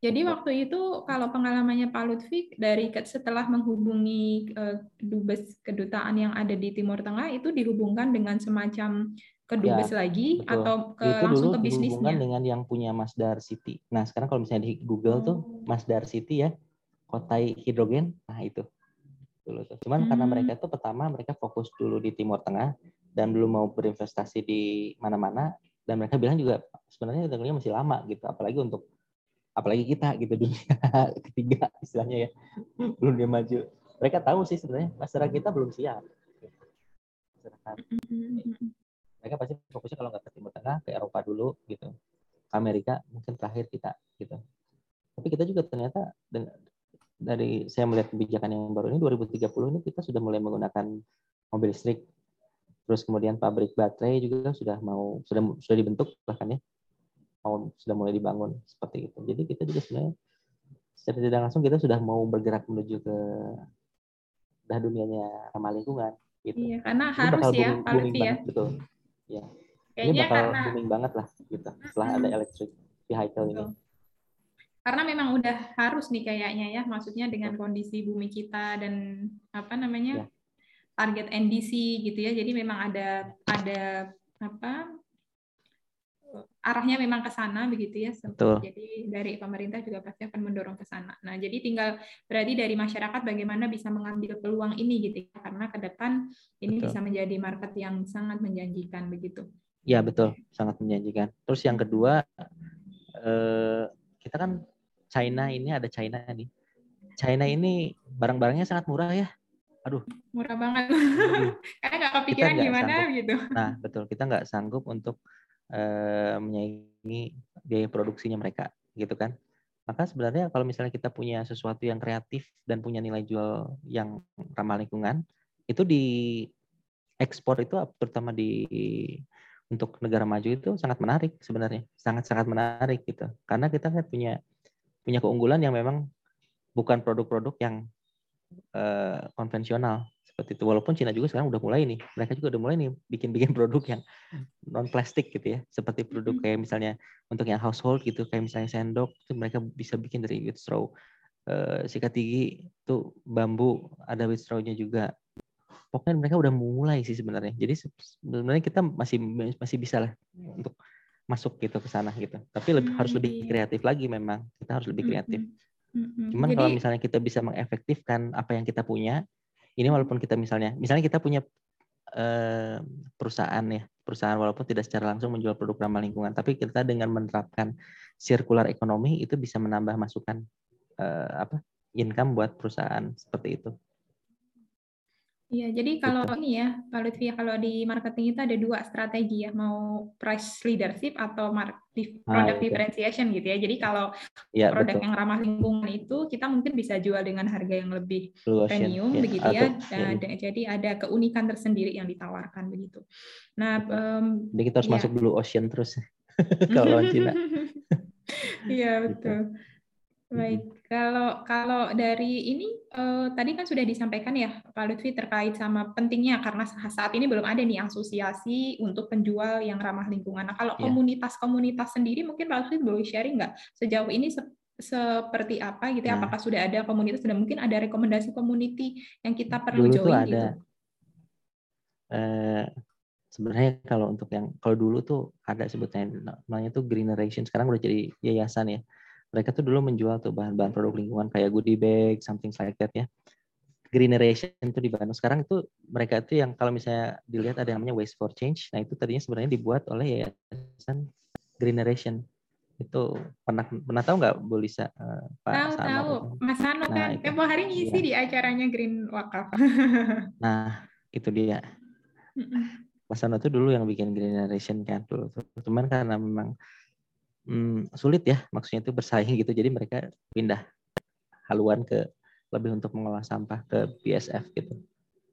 Jadi waktu itu kalau pengalamannya Pak Lutfi dari setelah menghubungi uh, dubes kedutaan yang ada di Timur Tengah itu dihubungkan dengan semacam ke dubes ya, lagi betul. atau ke itu langsung dulu ke bisnisnya? dengan yang punya Masdar City. Nah sekarang kalau misalnya di Google oh. tuh Masdar City ya, kotai hidrogen, nah itu dulu tuh. Cuman hmm. karena mereka itu pertama mereka fokus dulu di Timur Tengah dan belum mau berinvestasi di mana-mana dan mereka bilang juga sebenarnya teknologi masih lama gitu, apalagi untuk apalagi kita gitu dunia ketiga istilahnya ya belum dia maju. Mereka tahu sih sebenarnya masyarakat kita belum siap. Mereka pasti fokusnya kalau nggak ke Timur Tengah ke Eropa dulu gitu Amerika mungkin terakhir kita gitu tapi kita juga ternyata dari saya melihat kebijakan yang baru ini 2030 ini kita sudah mulai menggunakan mobil listrik terus kemudian pabrik baterai juga sudah mau sudah sudah dibentuk bahkan ya mau sudah mulai dibangun seperti itu jadi kita juga sebenarnya secara tidak langsung kita sudah mau bergerak menuju ke dah dunianya ramah lingkungan gitu. Iya, karena harus ya, booming, ya. betul. Ya. Kayaknya ini bakal karena, booming banget lah gitu setelah ada electric vehicle ini. Karena memang udah harus nih kayaknya ya, maksudnya dengan kondisi bumi kita dan apa namanya ya. Target NDC gitu ya. Jadi memang ada ada apa arahnya memang ke sana begitu ya. Betul. Jadi dari pemerintah juga pasti akan mendorong ke sana. Nah, jadi tinggal berarti dari masyarakat bagaimana bisa mengambil peluang ini gitu ya. Karena ke depan ini betul. bisa menjadi market yang sangat menjanjikan begitu. Ya, betul. Sangat menjanjikan. Terus yang kedua eh, kita kan China ini ada China nih. China ini barang-barangnya sangat murah ya. Aduh. Murah banget. Karena nggak kepikiran gimana sanggup. gitu. Nah, betul. Kita nggak sanggup untuk eh, menyaingi biaya produksinya mereka gitu kan maka sebenarnya kalau misalnya kita punya sesuatu yang kreatif dan punya nilai jual yang ramah lingkungan itu di ekspor itu terutama di untuk negara maju itu sangat menarik sebenarnya sangat sangat menarik gitu karena kita kan punya punya keunggulan yang memang bukan produk-produk yang uh, konvensional seperti itu. Walaupun Cina juga sekarang udah mulai nih mereka juga udah mulai nih bikin-bikin produk yang non plastik gitu ya. Seperti produk kayak misalnya untuk yang household gitu kayak misalnya sendok itu mereka bisa bikin dari wood straw. Uh, sikat gigi itu bambu ada wood strawnya juga. Pokoknya mereka udah mulai sih sebenarnya. Jadi sebenarnya kita masih masih bisa lah untuk masuk gitu ke sana gitu. Tapi lebih, harus lebih kreatif lagi memang. Kita harus lebih kreatif cuman Jadi, kalau misalnya kita bisa mengefektifkan apa yang kita punya ini walaupun kita misalnya misalnya kita punya eh, perusahaan ya perusahaan walaupun tidak secara langsung menjual produk ramah lingkungan tapi kita dengan menerapkan circular ekonomi itu bisa menambah masukan eh, apa income buat perusahaan seperti itu Iya, jadi kalau gitu. ini ya, Pak Lutfi, kalau di marketing itu ada dua strategi ya, mau price leadership atau ah, product ah, differentiation gitu ya. Jadi kalau ya, produk betul. yang ramah lingkungan itu kita mungkin bisa jual dengan harga yang lebih Blue premium ya. begitu ya. Dan, ya. Jadi ada keunikan tersendiri yang ditawarkan begitu. Nah, um, jadi kita harus ya. masuk blue ocean terus kalau Cina. Iya, betul. Gitu. Baik, kalau kalau dari ini uh, tadi kan sudah disampaikan ya Pak Lutfi terkait sama pentingnya karena saat ini belum ada nih asosiasi untuk penjual yang ramah lingkungan. Nah, kalau iya. komunitas-komunitas sendiri mungkin Pak Lutfi boleh sharing nggak sejauh ini se seperti apa gitu ya? Nah. Apakah sudah ada komunitas dan mungkin ada rekomendasi community yang kita perlu dulu join ada, gitu? Uh, sebenarnya kalau untuk yang kalau dulu tuh ada sebutnya namanya tuh Green Generation sekarang udah jadi yayasan ya mereka tuh dulu menjual tuh bahan-bahan produk lingkungan kayak goodie bag, something like that ya. Greeneration itu di Bandung. Sekarang itu mereka itu yang kalau misalnya dilihat ada yang namanya Waste for Change. Nah itu tadinya sebenarnya dibuat oleh yayasan Greeneration. Itu pernah pernah tahu nggak Bu Lisa? Uh, Pak tahu Sano, tahu. Mas Sano nah, kan tempo hari ngisi ya. di acaranya Green Wakaf. nah itu dia. Mas Sano tuh dulu yang bikin Greeneration kan dulu. Cuman karena memang hmm, sulit ya maksudnya itu bersaing gitu jadi mereka pindah haluan ke lebih untuk mengolah sampah ke BSF gitu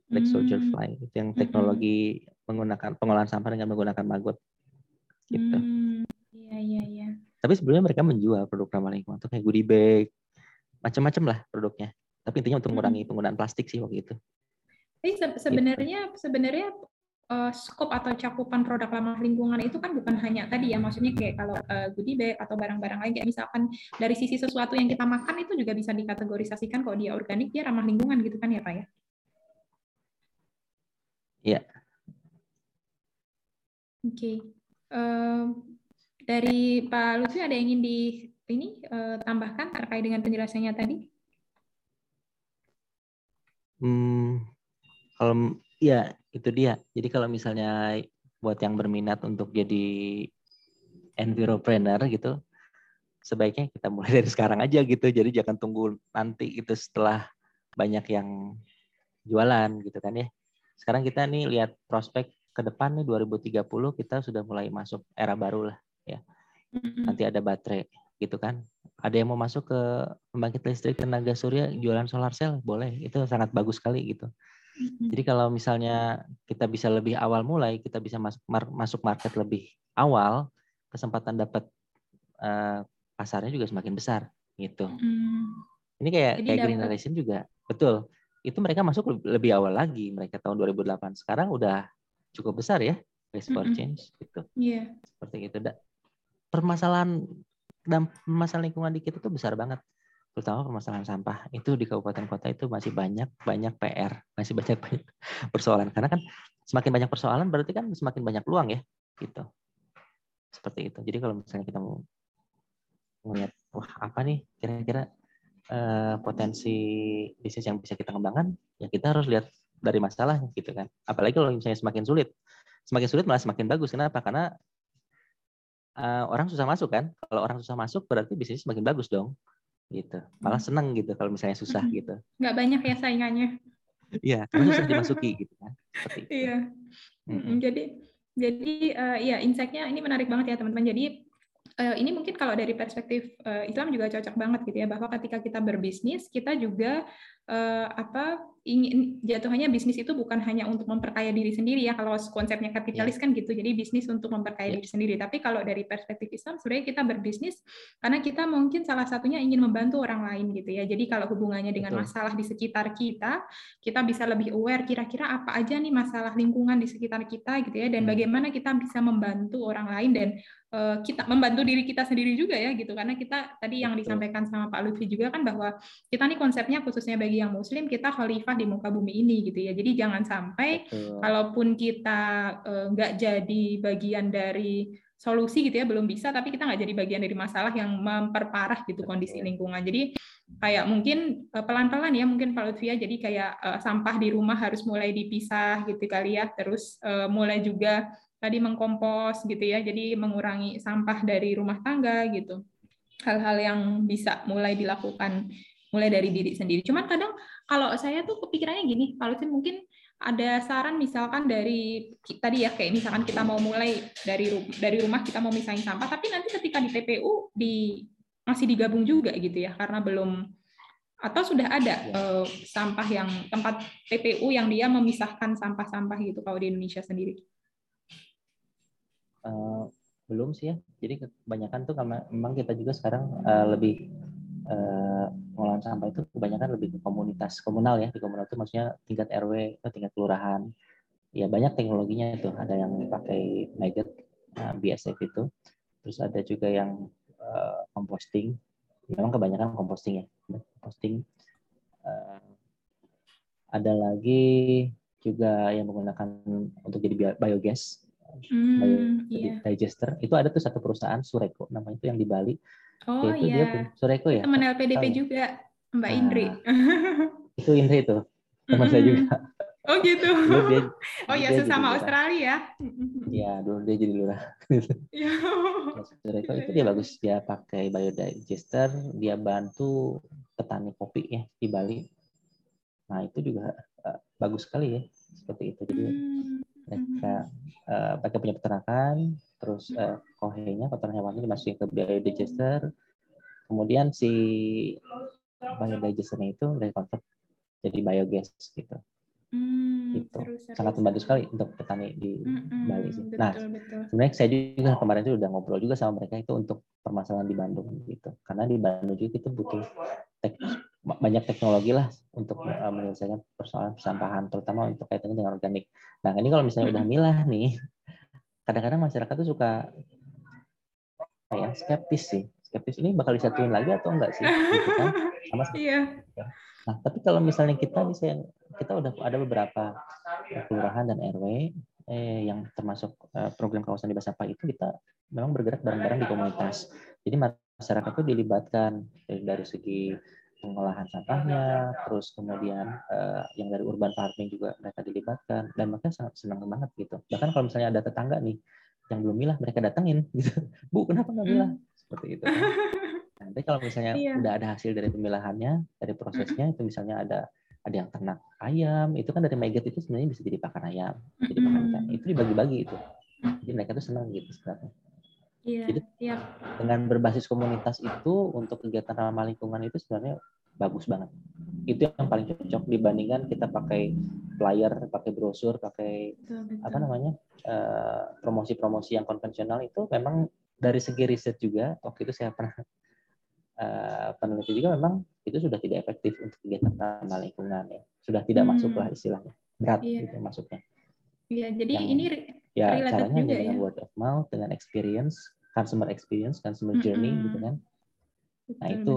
Black Soldier hmm. Fly itu yang teknologi hmm. menggunakan pengolahan sampah dengan menggunakan maggot gitu hmm. iya iya iya tapi sebelumnya mereka menjual produk ramah lingkungan tuh kayak goodie bag macam-macam lah produknya tapi intinya untuk mengurangi hmm. penggunaan plastik sih waktu itu tapi sebenarnya gitu. sebenarnya uh, skop atau cakupan produk ramah lingkungan itu kan bukan hanya tadi ya, maksudnya kayak kalau uh, goodie bag atau barang-barang lain kayak misalkan dari sisi sesuatu yang kita makan itu juga bisa dikategorisasikan kalau dia organik dia ramah lingkungan gitu kan ya Pak ya? Iya. okay. uh, dari Pak Lutfi ada yang ingin di ini uh, tambahkan terkait dengan penjelasannya tadi? Hmm, kalau ya itu dia. Jadi kalau misalnya buat yang berminat untuk jadi enviropreneur gitu, sebaiknya kita mulai dari sekarang aja gitu. Jadi jangan tunggu nanti itu setelah banyak yang jualan gitu kan ya. Sekarang kita nih lihat prospek ke depan nih 2030 kita sudah mulai masuk era baru lah ya. Nanti ada baterai gitu kan. Ada yang mau masuk ke pembangkit listrik tenaga surya jualan solar cell boleh. Itu sangat bagus sekali gitu. Jadi kalau misalnya kita bisa lebih awal mulai, kita bisa masuk masuk market lebih awal, kesempatan dapat uh, pasarnya juga semakin besar gitu. Mm. Ini kayak Jadi kayak Green Generation juga, betul. Itu mereka masuk lebih awal lagi, mereka tahun 2008. Sekarang udah cukup besar ya, risk for change gitu. Iya. Yeah. Seperti itu. Permasalahan dan masalah lingkungan di kita tuh besar banget terutama permasalahan sampah itu di kabupaten kota itu masih banyak banyak PR masih banyak banyak persoalan. Karena kan semakin banyak persoalan berarti kan semakin banyak peluang ya gitu. Seperti itu. Jadi kalau misalnya kita mau melihat wah apa nih kira-kira uh, potensi bisnis yang bisa kita kembangkan ya kita harus lihat dari masalah gitu kan. Apalagi kalau misalnya semakin sulit. Semakin sulit malah semakin bagus. Kenapa? Karena uh, orang susah masuk kan. Kalau orang susah masuk berarti bisnis semakin bagus dong gitu malah hmm. seneng gitu kalau misalnya susah hmm. gitu nggak banyak ya saingannya iya karena susah dimasuki gitu kan iya hmm. jadi jadi uh, ya insightnya ini menarik banget ya teman-teman jadi uh, ini mungkin kalau dari perspektif uh, Islam juga cocok banget gitu ya bahwa ketika kita berbisnis kita juga uh, apa ingin jatuhnya bisnis itu bukan hanya untuk memperkaya diri sendiri ya kalau konsepnya kapitalis yeah. kan gitu jadi bisnis untuk memperkaya yeah. diri sendiri tapi kalau dari perspektif Islam sebenarnya kita berbisnis karena kita mungkin salah satunya ingin membantu orang lain gitu ya jadi kalau hubungannya dengan Betul. masalah di sekitar kita kita bisa lebih aware kira-kira apa aja nih masalah lingkungan di sekitar kita gitu ya dan hmm. bagaimana kita bisa membantu orang lain dan kita membantu diri kita sendiri juga ya gitu. Karena kita tadi yang disampaikan sama Pak Lutfi juga kan bahwa kita nih konsepnya khususnya bagi yang muslim kita khalifah di muka bumi ini gitu ya. Jadi jangan sampai Betul. kalaupun kita eh, nggak uh, jadi bagian dari solusi gitu ya belum bisa tapi kita nggak jadi bagian dari masalah yang memperparah gitu kondisi lingkungan. Jadi kayak mungkin eh, pelan-pelan ya mungkin Pak Lutfia jadi kayak uh, sampah di rumah harus mulai dipisah gitu kali ya. Terus uh, mulai juga tadi mengkompos gitu ya jadi mengurangi sampah dari rumah tangga gitu. Hal-hal yang bisa mulai dilakukan mulai dari diri sendiri. Cuman kadang kalau saya tuh kepikirannya gini, Pak Lutfi mungkin ada saran misalkan dari tadi ya kayak misalkan kita mau mulai dari dari rumah kita mau misahin sampah, tapi nanti ketika di TPU di masih digabung juga gitu ya karena belum atau sudah ada uh, sampah yang tempat TPU yang dia memisahkan sampah-sampah gitu kalau di Indonesia sendiri? Uh, belum sih ya. Jadi kebanyakan tuh karena memang kita juga sekarang uh, lebih uh, sampah itu kebanyakan lebih ke komunitas komunal ya. Di komunal itu maksudnya tingkat RW atau tingkat kelurahan. Ya banyak teknologinya itu ada yang pakai maggot uh, eh, BSF itu. Terus ada juga yang uh, composting memang kebanyakan composting ya. Composting uh, ada lagi juga yang menggunakan untuk jadi biogas bio, yeah. digester itu ada tuh satu perusahaan Sureko namanya itu yang di Bali Oh itu iya. Dia Sureko ya. Teman LPDP Tau. juga, Mbak nah, Indri. itu Indri itu, teman saya juga. Oh gitu. dia, oh iya sesama Australia. Iya, dulu dia jadi lurah. Iya. Sureko itu dia bagus, dia pakai biodigester, dia bantu petani kopi ya di Bali. Nah itu juga uh, bagus sekali ya, seperti itu. Jadi hmm. Mereka uh, pakai punya peternakan, terus uh, kohenya kotoran hewannya dimasukin ke biodigester kemudian si biodigesternya itu convert jadi biogas gitu Hmm, gitu. Seru, seru, sangat membantu sekali untuk petani di hmm, Bali sih. Betul, nah, betul. sebenarnya saya juga kemarin itu udah ngobrol juga sama mereka itu untuk permasalahan di Bandung gitu. Karena di Bandung juga itu butuh tek banyak teknologi lah untuk uh, menyelesaikan persoalan persampahan, terutama untuk kaitannya dengan organik. Nah, ini kalau misalnya udah milah nih, kadang-kadang masyarakat tuh suka kayak skeptis sih skeptis ini bakal disatuin lagi atau enggak sih gitu kan sama iya. nah tapi kalau misalnya kita misalnya kita udah ada beberapa kelurahan dan RW eh, yang termasuk uh, program kawasan bebas sampah itu kita memang bergerak bareng-bareng di komunitas. Jadi masyarakat itu dilibatkan dari, dari segi pengolahan sampahnya, terus kemudian uh, yang dari urban farming juga mereka dilibatkan dan mereka sangat senang banget gitu. Bahkan kalau misalnya ada tetangga nih yang belum milah mereka datengin gitu. Bu, kenapa nggak milah? Hmm. Seperti itu. Kan. Nanti kalau misalnya iya. udah ada hasil dari pemilahannya, dari prosesnya itu misalnya ada ada yang ternak ayam, itu kan dari maggot itu sebenarnya bisa jadi pakan ayam, jadi pakan ikan. Itu dibagi-bagi itu. Jadi mereka tuh senang gitu sebenarnya. Iya, Jadi iya. dengan berbasis komunitas itu untuk kegiatan ramah lingkungan itu sebenarnya bagus banget. Itu yang paling cocok dibandingkan kita pakai flyer, pakai brosur, pakai betul, betul. apa namanya eh, promosi-promosi yang konvensional itu memang dari segi riset juga waktu itu saya pernah uh, peneliti juga memang itu sudah tidak efektif untuk kegiatan ramah lingkungan ya sudah tidak hmm. masuk lah istilahnya berat iya. gitu masuknya. Iya, jadi yang, ini ya caranya juga dengan ya? word of mouth dengan experience customer experience, customer journey mm -hmm. gitu kan. Nah, betul, nah itu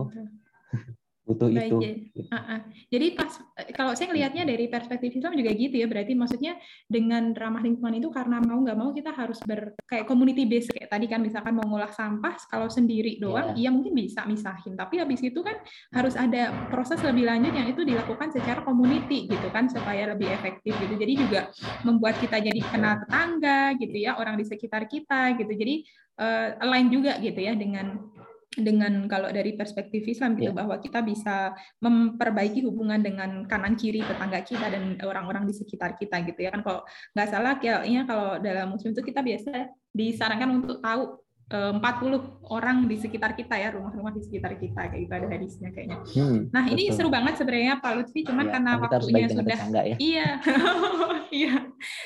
butuh Baik, itu. Ya. Uh -uh. Jadi pas kalau saya ngelihatnya dari perspektif Islam juga gitu ya, berarti maksudnya dengan ramah lingkungan itu karena mau nggak mau kita harus ber kayak community base kayak tadi kan misalkan mau ngolah sampah kalau sendiri doang, yeah. ya mungkin bisa misahin, tapi habis itu kan harus ada proses lebih lanjut yang itu dilakukan secara community gitu kan supaya lebih efektif gitu. Jadi juga membuat kita jadi kenal tetangga gitu ya, orang di sekitar kita gitu. Jadi uh, align juga gitu ya dengan dengan kalau dari perspektif Islam gitu yeah. bahwa kita bisa memperbaiki hubungan dengan kanan kiri tetangga kita dan orang-orang di sekitar kita gitu ya kan kalau nggak salah kayaknya kalau dalam muslim itu kita biasa disarankan untuk tahu 40 orang di sekitar kita ya rumah-rumah di sekitar kita kayak gitu ada hadisnya kayaknya. Hmm, nah ini betul. seru banget sebenarnya Pak Lutfi cuman ya, karena waktunya sudah ya. iya iya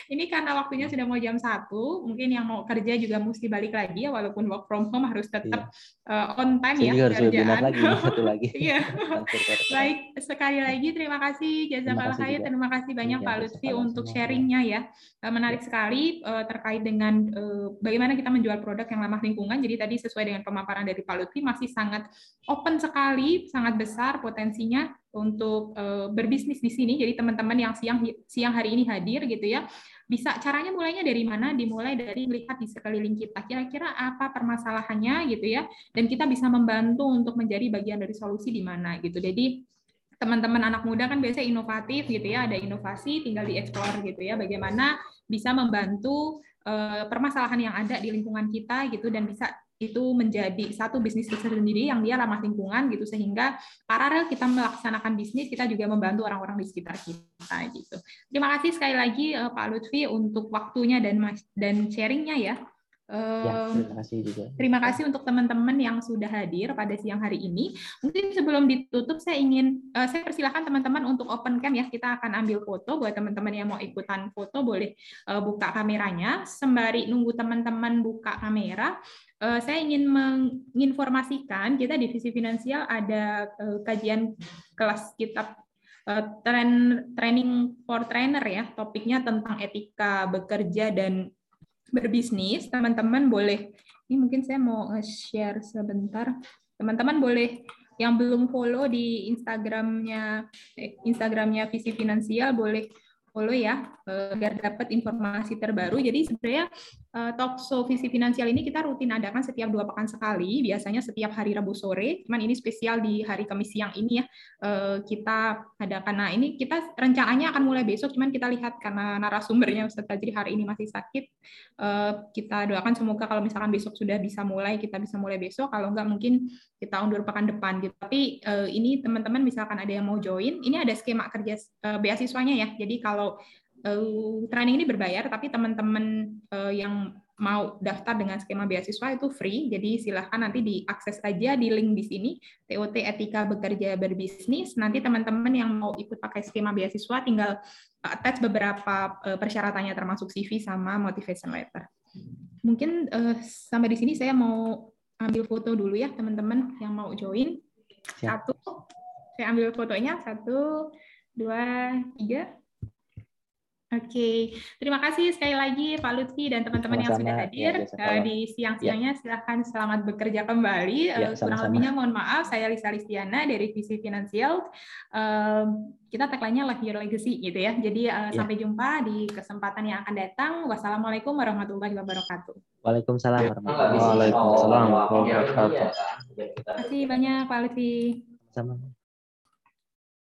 ini karena waktunya sudah mau jam satu mungkin yang mau kerja juga mesti balik lagi ya walaupun work from home harus tetap iya. uh, on time Saya ya kerjaan. lagi satu lagi. iya. Baik sekali lagi terima kasih Jazakallah khair terima kasih banyak ya, Pak Lutfi untuk sharingnya ya menarik ya. sekali uh, terkait dengan uh, bagaimana kita menjual produk yang ramah lingkungan. Jadi tadi sesuai dengan pemaparan dari Pak Lutfi masih sangat open sekali, sangat besar potensinya untuk uh, berbisnis di sini. Jadi teman-teman yang siang siang hari ini hadir gitu ya, bisa caranya mulainya dari mana? Dimulai dari melihat di sekeliling kita. Kira-kira apa permasalahannya gitu ya, dan kita bisa membantu untuk menjadi bagian dari solusi di mana gitu. Jadi teman-teman anak muda kan biasanya inovatif gitu ya, ada inovasi tinggal dieksplor gitu ya, bagaimana bisa membantu uh, permasalahan yang ada di lingkungan kita gitu dan bisa itu menjadi satu bisnis tersendiri yang dia ramah lingkungan gitu sehingga paralel kita melaksanakan bisnis kita juga membantu orang-orang di sekitar kita gitu. Terima kasih sekali lagi uh, Pak Lutfi untuk waktunya dan dan sharingnya ya. Ya, terima kasih juga. Terima kasih untuk teman-teman yang sudah hadir pada siang hari ini. Mungkin sebelum ditutup saya ingin uh, saya persilahkan teman-teman untuk open cam ya. Kita akan ambil foto buat teman-teman yang mau ikutan foto boleh uh, buka kameranya. Sembari nunggu teman-teman buka kamera, uh, saya ingin menginformasikan kita divisi finansial ada uh, kajian kelas kitab uh, training for trainer ya. Topiknya tentang etika bekerja dan berbisnis, teman-teman boleh, ini mungkin saya mau share sebentar, teman-teman boleh yang belum follow di Instagramnya eh, Instagramnya Visi Finansial boleh follow ya eh, biar dapat informasi terbaru. Jadi sebenarnya uh, talk show visi finansial ini kita rutin adakan setiap dua pekan sekali, biasanya setiap hari Rabu sore. Cuman ini spesial di hari Kamis siang ini ya uh, kita adakan. Nah ini kita rencananya akan mulai besok, cuman kita lihat karena narasumbernya Ustaz Tajri hari ini masih sakit, uh, kita doakan semoga kalau misalkan besok sudah bisa mulai, kita bisa mulai besok. Kalau enggak mungkin kita undur pekan depan gitu. Tapi ini teman-teman misalkan ada yang mau join, ini ada skema kerja beasiswanya ya. Jadi kalau uh, training ini berbayar, tapi teman-teman uh, yang mau daftar dengan skema beasiswa itu free, jadi silahkan nanti diakses aja di link di sini, TOT Etika Bekerja Berbisnis. Nanti teman-teman yang mau ikut pakai skema beasiswa tinggal attach beberapa uh, persyaratannya termasuk CV sama motivation letter. Mungkin uh, sampai di sini saya mau ambil foto dulu ya teman-teman yang mau join. Satu, saya ambil fotonya, satu, dua, tiga. Oke, terima kasih sekali lagi Pak Lutfi dan teman-teman yang sudah hadir ya, di siang-siangnya. Ya. Silahkan selamat bekerja kembali. Ya, Kurang lebihnya mohon maaf, saya Lisa Listiana dari Visi Finansial. Kita tagline-nya Life Your Legacy gitu ya. Jadi ya. sampai jumpa di kesempatan yang akan datang. Wassalamualaikum warahmatullahi wabarakatuh. Waalaikumsalam warahmatullahi wabarakatuh. Terima kasih banyak Pak Lutfi. Sama.